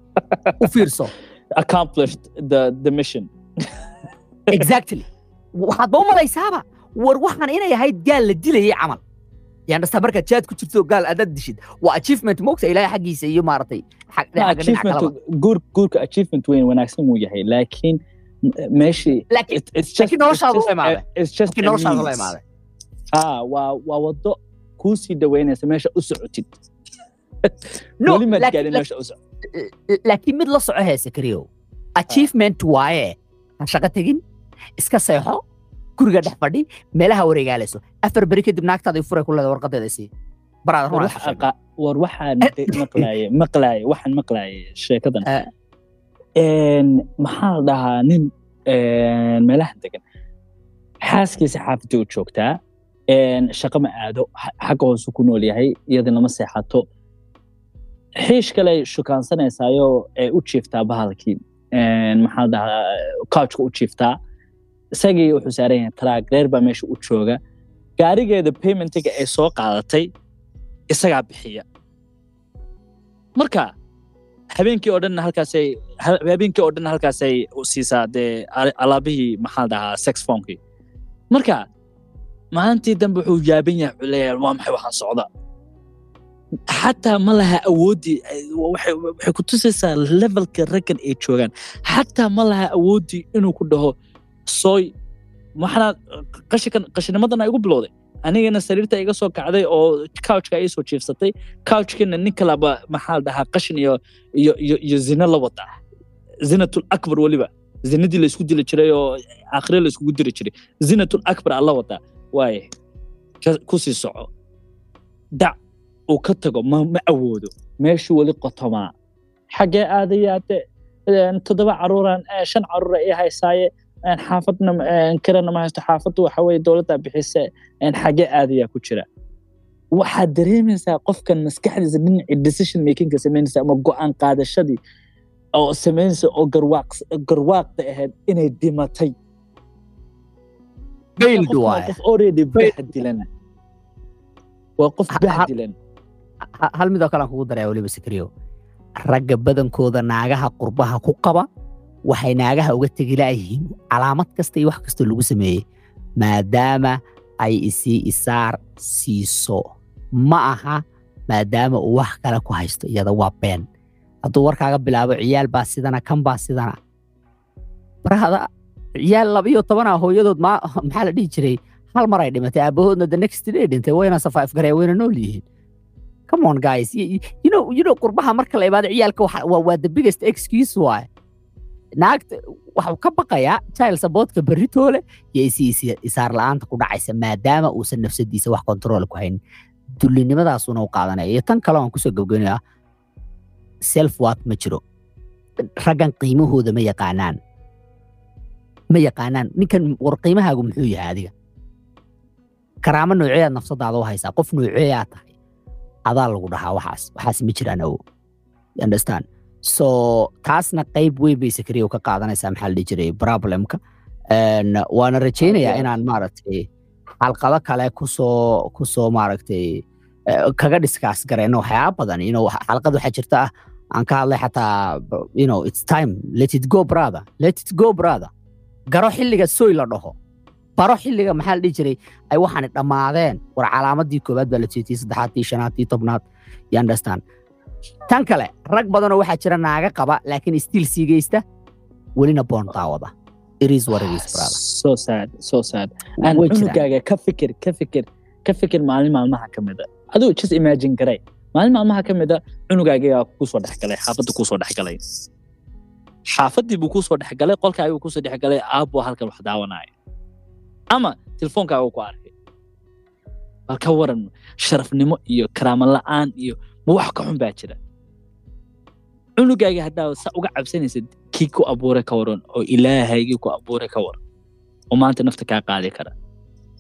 U fiirso. Accomplished the the mission. Exactly. Waxaad ba u malaysaaba war waxaan inay ahayd gaal la dilayay camal. Yandhasta markaad jaad ku jirto gaal adaad dishid. Waa achievement moogta ilaahay xaggiisa iyo maaragtay. Guurka achievement weyn wanaagsan wuu yahay laakiin meeshii waa wado kuu sii dhaweynaysa meesha u socotid laakiin- mid la soco heese kariyo achievement waaye ha shaqo tegin iska seexo guriga dhex fadhi meelaha wareegaalayso afar beri kadib naagtaada furay ku leeda warqadeeda sii baraada war waxaan maqlaaye maqlaaye waxaan maqlaaye sheekadan Eh. Maxaa la dhahaa nin een, meelaha degan xaaskiisa xaafadda u joogtaa shaqo ma aado xa- xagga hoose ku nool yahay iyadana ma seexato. Xiish kale shukaansanaysaayoo ee u jiiftaa bahalkii maxaa la dhahaa couchka u jiiftaa. Isagii wuxuu saaran yahay taraag reer baa meesha u jooga. Gaarigeeda paymentiga ay soo qaadatay isagaa bixiya. Marka habeenkii oo dhan halkaasay ha- habeenkii oo dhan halkaasay siisaa dee al- alaabihii maxaa dhahaa sex phonekii marka maalintii dambe wuxuu yaaban yahay wuxuu leeyahay waa maxay waxaan socda xataa ma laha awooddii ay- waxay waxay ku tusaysaa levelka raggan ay joogaan. Xataa ma laha awooddii inuu ku dhaho sooy maxana qashinkan qashinimadan igu bilowday. Anigana sariirta iga soo kacday oo couchka ii soo jiifsatay. Couchkina nin kalaba maxaa dhahaa qashin iyo iyo iyo iyo zina la wada zinatul akbar weliba zinadii la isku dili jiray oo aakhire la diri jiray. Zinatul akbar alla wadaa waaye ku sii soco. Dac uu ka tago ma ma awoodo. Meeshuu weli qotomaa. Xaggee aadayaade een, toddoba caruuraan eh, shan caruura ii haysaaye xaafadna kirana ma haysto xaafaddu waxa weye dowladda bixise een, xaggee aadayaa ku jira. Waxaad dareemaysaa qofkan maskaxdiisa dhinacii decision makingka samaynaysa ama go'aan qaadashadii oo samaynaysa oo garwaaq garwaaqda ahayd inay dhimatay. Waa qof already waa bahdilan Ha- hal midoo kale aan kugu daraya weliba sikriyo ragga badankooda naagaha qurbaha ku qaba waxay naagaha uga tegi laayihiin calaamad kasta iyo wax kastoo lagu sameeyey maadaama ay isii isaar siiso. Ma aha maadaama uu wax kale ku haysto iyada waa been. Hadduu warkaaga bilaabo ciyaal baa sidana kan baa sidana. Barahada ciyaal labiyo tobana hooyadood ma maxaa la dhihi jiray? Hal mar ay dhimatay aabahoodna the next day dhintay wayna safaif garee wayna nool yihiin. Come on guys. You, know you know qurbaha marka la imaado ciyaalka waa the biggest excuse waay naagta waxuu ka baqayaa child supportka berritoole iyo isaar la'aanta ku dhacaysa maadaama uusan nafsadiisa wax control ku haynin dullinimadaasuna u qaadanaya iyo tan kale aan ku soo gabgaynaya self worth ma jiro raggan qiimahooda ma yaqaanaan ma yaqaanaan ninkan war qiimahaagu muxuu yahay adiga karaamo nooceeyaad nafsadaada u haysaa qof nooceeyaa tahay adaa lagu dhahaa waxaas waxaas ma jiraan awo understand so taasna qayb weyn bay sakriya ka qaadanaysaa maxaa la dhihi jiray? Problemka. Waana rajaynayaa inaan maaragtay xalqado kale ku soo ku soo maaragtay eh, kaga discuss garayno waxyaaba badan. Know xalqad waxaa jirta ah aan ka hadlay xataa you know it's time. Let it go brother. Let it go brother. Garo xilliga soy la dhaho. Baro xilliga maxaa la dhihi jiray? Ay waxaani dhammaadeen. War calaamadii koowaad baa la jeetiyey saddexaad tii shanaad tii tobnaad. You understand tan kale rag badanoo waxaa jira naaga qaba laakiin stiil sii geysta welina boon daawada it is what it is brother. so sad so sad. Aan Way jiraan. cunugaaga ka fikir ka fikir ka fikir maalin maalmaha ka mida. Aduu just imagine garay maalin maalmaha ka mida cunugaagaa ku soo dhexgalay xaafadda ku soo dhexgalay xaafadii buu ku soo dhexgalay qolkaagii buu ku soo dhexgalay aabbo halkan wax daawanaya ama telefoonkaaga ku arkay. Bal ka waran sharafnimo iyo karaamo la'aan iyo ma wax ka xun baa jira. Cunugaaga haddaa sa uga cabsanaysid kii ku abuuray ka waran oo ilaahaygii ku abuuray ka waran oo maanta nafta kaa qaadi kara.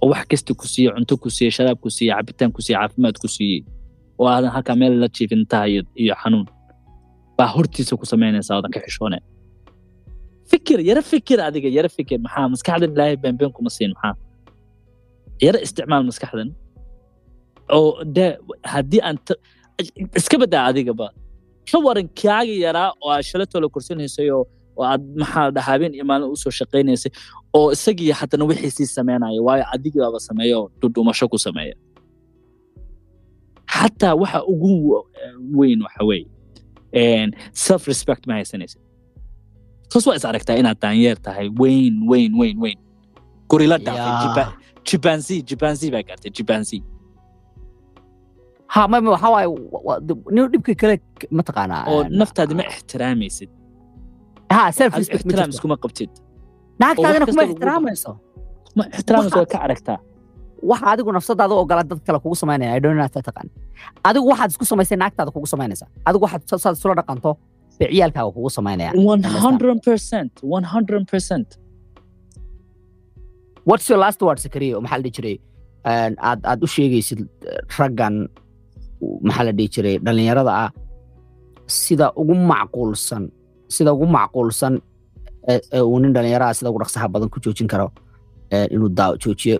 Oo wax kasta ku siiye cunto ku siiye sharaab ku siiye cabitaan ku siiye caafimaad ku siiyey oo aadan halkaa meel la jiifin tahay iyo, xanuun baa hortiisa ku samaynaysaa oodan ka xishoone. Fikir yara fikir adiga yara fikir. Maxaa maskaxdan ilaahay beenbeen kuma siin maxaa? Yara isticmaal maskaxdan. Oo de haddii aan iska badaa adigaba ka waran kaaga yaraa oo aad shalatoo la korsanaysay oo aad maxaa dhahaa habeen iyo maalin u soo shaqaynaysay oo isagii haddana wixii sii sameynaya waayo adigii baaba sameeya oo dhudhumasho ku sameeya. Xataa waxa ugu w- weyn waxa weeye self respect ma haysanaysid tos waa is aragtaa inaad daanyeer tahay weyn weyn weyn weyn. Gorila dhaafay Yaa. Jiba- jibanzi jibanzi baa gaartay jibanzi nin dhibka kale mataqaanaa oo een, naftaadi ma ixtiraamaysid ha self respect ixtiraam iskuma qabtid naagtaadina wax kuma ixtiraamayso ma ixtiraamaysid Waxaad- waa ka aragtaa waxa adigu nafsadaada ogola dad kale kugu samaynaya I don't know if taqaan adigu waxaad isku samaysay naagtaada kugu samaynaysa adigu waxaad sa- saad isula dhaqanto bay ciyaalkaaga kugu samaynaya 100% 100% what's your last word sakariya maxaa la dhihi jiray aad aad u sheegaysid raggan maxaa la dhihi jiray dhallinyarada ah sida ugu macquulsan sida ugu macquulsan ee uu nin dhallinyaro ah sida ugu dhaqsaha badan ku joojin karo inuu joojiyo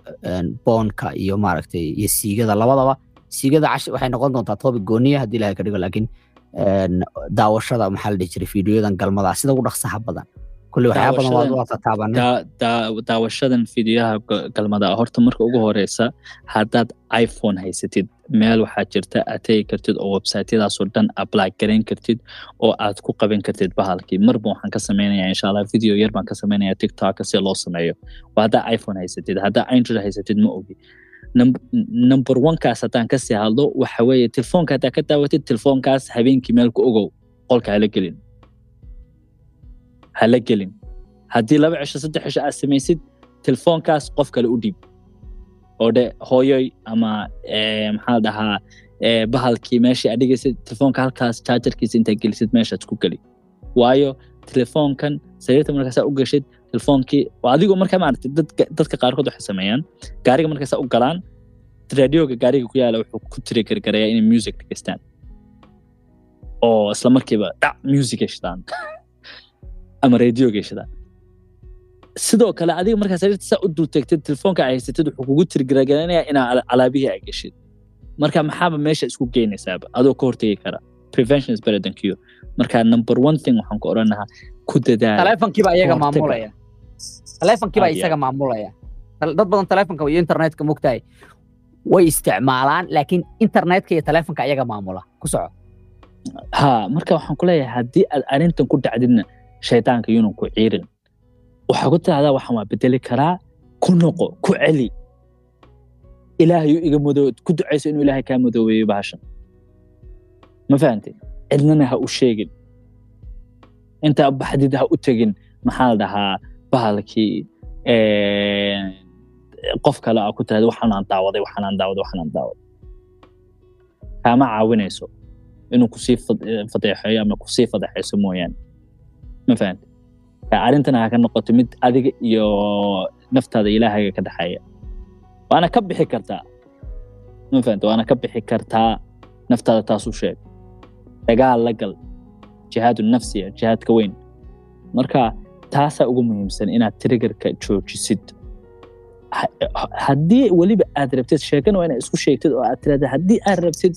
boonka iyo maaragtay iyo siigada labadaba. Siigada cash waxay noqon doontaa topic gooniya haddii ilahay ka dhigo laakiin daawashada maxaa la dhihi jiray fiidiyoyadan galmada sida ugu dhaqsaha badan. Kulli waxyaaba badan waad Daawashadan- waa ga- galmada horta marka ugu horeysa haddaad iphone haysatid meel waxaa jirta aad tegi kartid oo websiteyadaasoo dhan apply garayn kartid oo aad ku qaban kartid bahalkii. Marba waxaan ka sameynaya insha video yar baan ka sameynaya tiktoka si loo sameeyo. Haddaa iphone haysatid haddaa android haysatid ma ogi. Num- number onekaas haddaan ka sii hadlo waxa weeye telefoonka haddaa ka daawatid telefoonkaas habeenkii meel ku ogow qolka hala gelin. Hala gelin. Haddii laba cisho saddex cisho aad samaysid telefoonkaas qof kale u dhiib oo dhe hooyoy ama eh, maxaa dhahaa eh, bahalkii meeshii aad dhigaysid telefoonka halkaas chargerkiisa intaad gelisid meeshaad ku geli. Waayo telefoonkan sariirta markaasaa u gashid telefoonkii adigoo markaa maaragtay dadka qaarkood waxay sameeyaan. Gaariga markaasaa u galaan radioga gaariga ku yaalla wuxuu ku tiri gargarayaa inay music dhegeystaan. Oo isla markiiba dhac music shidaan. Ama radioga shidaan sidoo kale adiga markaa sariirta saa u dul tegtid telefoonka ay haysatid wuxuu kugu tirgaragaraynaya inaa ala- alaabihii ay gashid marka maxaaba meesha isku geynaysaaba adoo ka hortegi kara. Prevention is better than cure. Marka number one thing waxaan ku oran lahaa ku dadaala taleefankiiba iyaga maamulaya. Iyo isaga maamulaya. Dad badan taleefanka iyo internetka mogtahay way isticmaalaan laakiin internetka iyo taleefanka iyaga maamula. Ku soco. Ha marka waxaan ku leeyahay haddii aad arrintan ku dhacdidna shaydaanka yuunan ku ciirin waxaa ku tirahdaa waxaan waa bedeli karaa ku noqo ku celi. Ilaahayu iga madoo ku ducayso inuu ilaahay kaa madoobeeyo bahashan. Ma fahantay cidnana ha u sheegin. Intaa baxdid ha u tegin maxaa la dhahaa bahalkii qof kale aa ku tirahda waxaanaan daawaday waxaanaan daawaday waxaanaan daawaday. Kaama caawinayso inuu ku sii fad- fadeexeeyo ama ku sii fadeexayso mooyaane. Ma fahanta ka arrintana ha ka noqoto mid adiga iyo naftaada ilaahayga ka dhexeeya. Waana ka bixi kartaa ma waana ka bixi kartaa naftaada taas u sheeg. Dagaal la gal. Jihaadu nafsiya jihaadka weyn. Marka taasaa ugu muhiimsan inaad triggerka joojisid. Ha- haddii weliba aad rabtid sheekana waa inaad isku sheegtid oo aad tirahda haddii aad rabtid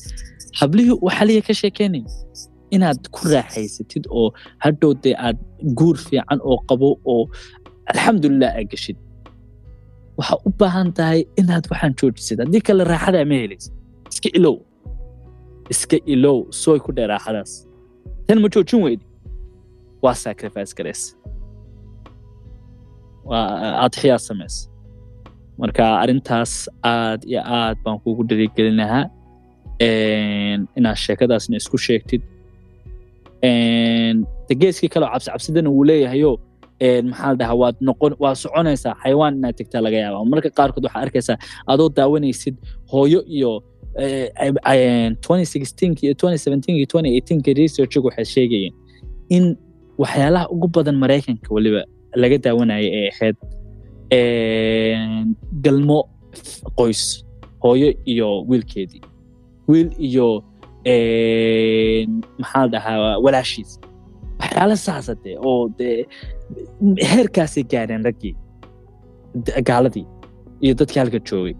hablihii waxaliya ka sheekeynay inaad ku raaxaysatid oo hadhow dee aad guur fiican oo qabo oo alxamdulilah aad geshid. Waxaa u baahan tahay inaad waxaan joojisid haddii kale raaxadaa ma helaysid iska ilow. Iska ilow. Sooy ku dhee raaxadaas. Tan ma joojin weydi? Waa sacrifice gareys. Waa adxiyaa samays marka arrintaas aad iyo aad baan lahaa een, inaad sheekadaasna isku sheegtid geeskii kaleo cabsi cabsidana wuu leeyahayo maxaa la dhahaa waad noqon waa soconaysaa xayawaan inaad tegtaa laga yaaba marka qaarkood waxaa arkaysaa adoo daawanaysid hooyo iyo eh, 2016 iyo 2017 iyo 2018 researchigu waxay sheegayeen in waxyaalaha ugu badan maraykanka weliba laga daawanaya ee ahayd galmo qoys hooyo iyo wiilkeedii. Wiil iyo maxaa dhahaa walaashiis. Waxyaala saasa dee oo dee heerkaasay gaareen raggii gaaladii iyo dadkii halka joogay.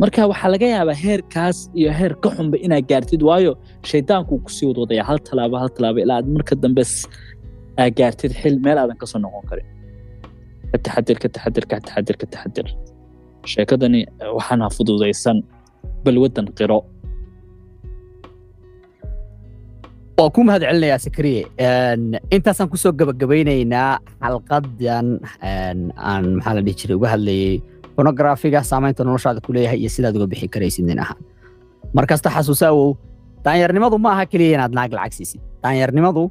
Marka waxaa laga yaabaa heerkaas iyo heer ka xunba inaad gaartid waayo shaydaankuu ku sii wadwadaya hal talaabo hal talaabo ilaa aad marka dambe s- aa gaartid xil meel aadan ka soo noqon karin ka taxadir ka taxadir ka taxadir ka taxadir. Sheekadani waxaan ha fududaysan balwadan qiro waa ku mahad sakariye intaasaan ku soo gabagabaynaynaa xalqadan aan maxaa la dhihi jiray uga hadlayay pornografiga saamaynta noloshaada ku leeyahay iyo sidaad uga bixi karaysid nin ahaan markasta xasuusa daanyarnimadu ma aha keliya inaad naag lacag siisid daanyarnimadu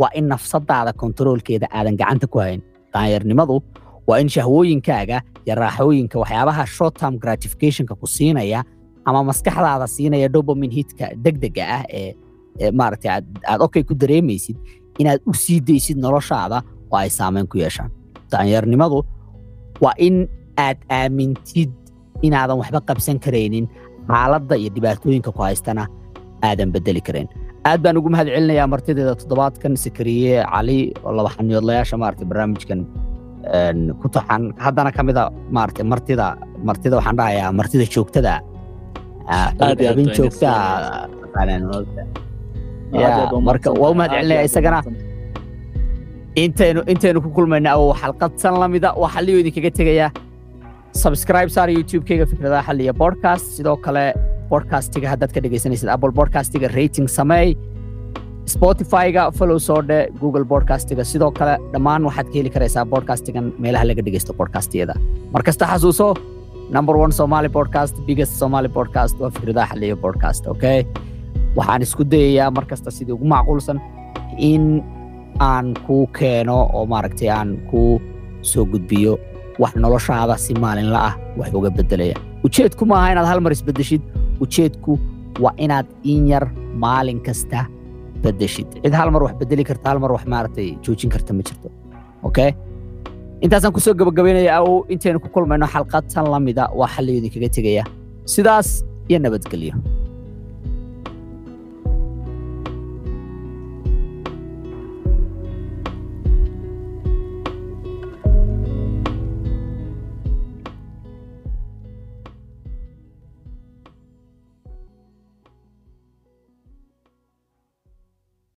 waa in nafsadaada kontaroolkeeda aadan gacanta ku hayn daanyarnimadu waa in shahwooyinkaaga iyo raaxooyinka waxyaabaha short term gratificationka ku siinaya ama maskaxdaada siinaya dopamin hitka degdega ah ee maaragtay aad aad okay ku dareemaysid inaad u sii daysid noloshaada oo ay saameyn ku yeeshaan daanyarnimadu waa in aad aamintid inaadan waxba qabsan karaynin xaaladda iyo dhibaatooyinka ku haystana aadan bedeli karayn aad baan ugu mahad celinayaa martideeda toddobaadkan sakariye cali oo laba xaniyoodlayaasha maaragtay barnaamijkan ku taxan haddana ka mida maaragtay martida martida waxaan dhahayaa martida joogtada joogtaa marka waa u mahad celinaya isagana intaynu intaynu ku kulmayna awow xalqad san la mida. Waa xalliyo idinkaga tegaya. Subscribe saar youtube-kayga fikradaha xalliya podcast. Sidoo kale podcastga haddaad ka dhegaysanaysid apple podcastga rating sameey spotify-ga follow soo dhe google podcastga sidoo kale dhammaan waxaad ka heli karaysaa podcastgan meelaha laga dhegaysto podcastiyada markasta xasuuso number one somali podcast biggest somali podcast waa fikradaha xalliya podcast okay waxaan isku dayayaa mar kasta sidii ugu macquulsan in aan kuu keeno oo maaragtay aan kuu soo gudbiyo wax noloshaada si maalinla ah wax uga beddelaya. Ujeedku maaha inaad hal mar isbeddeshid. Ujeedku waa inaad in yar maalin kasta beddeshid. Cid hal mar wax beddeli karta hal mar wax maaragtay joojin karta ma jirto. Okay intaasaan ku soo gabagabaynaya awow intaynu ku kulmayno xalqad tan la mida waa xalliyo idinkaga tegaya. Sidaas iyo nabadgelyo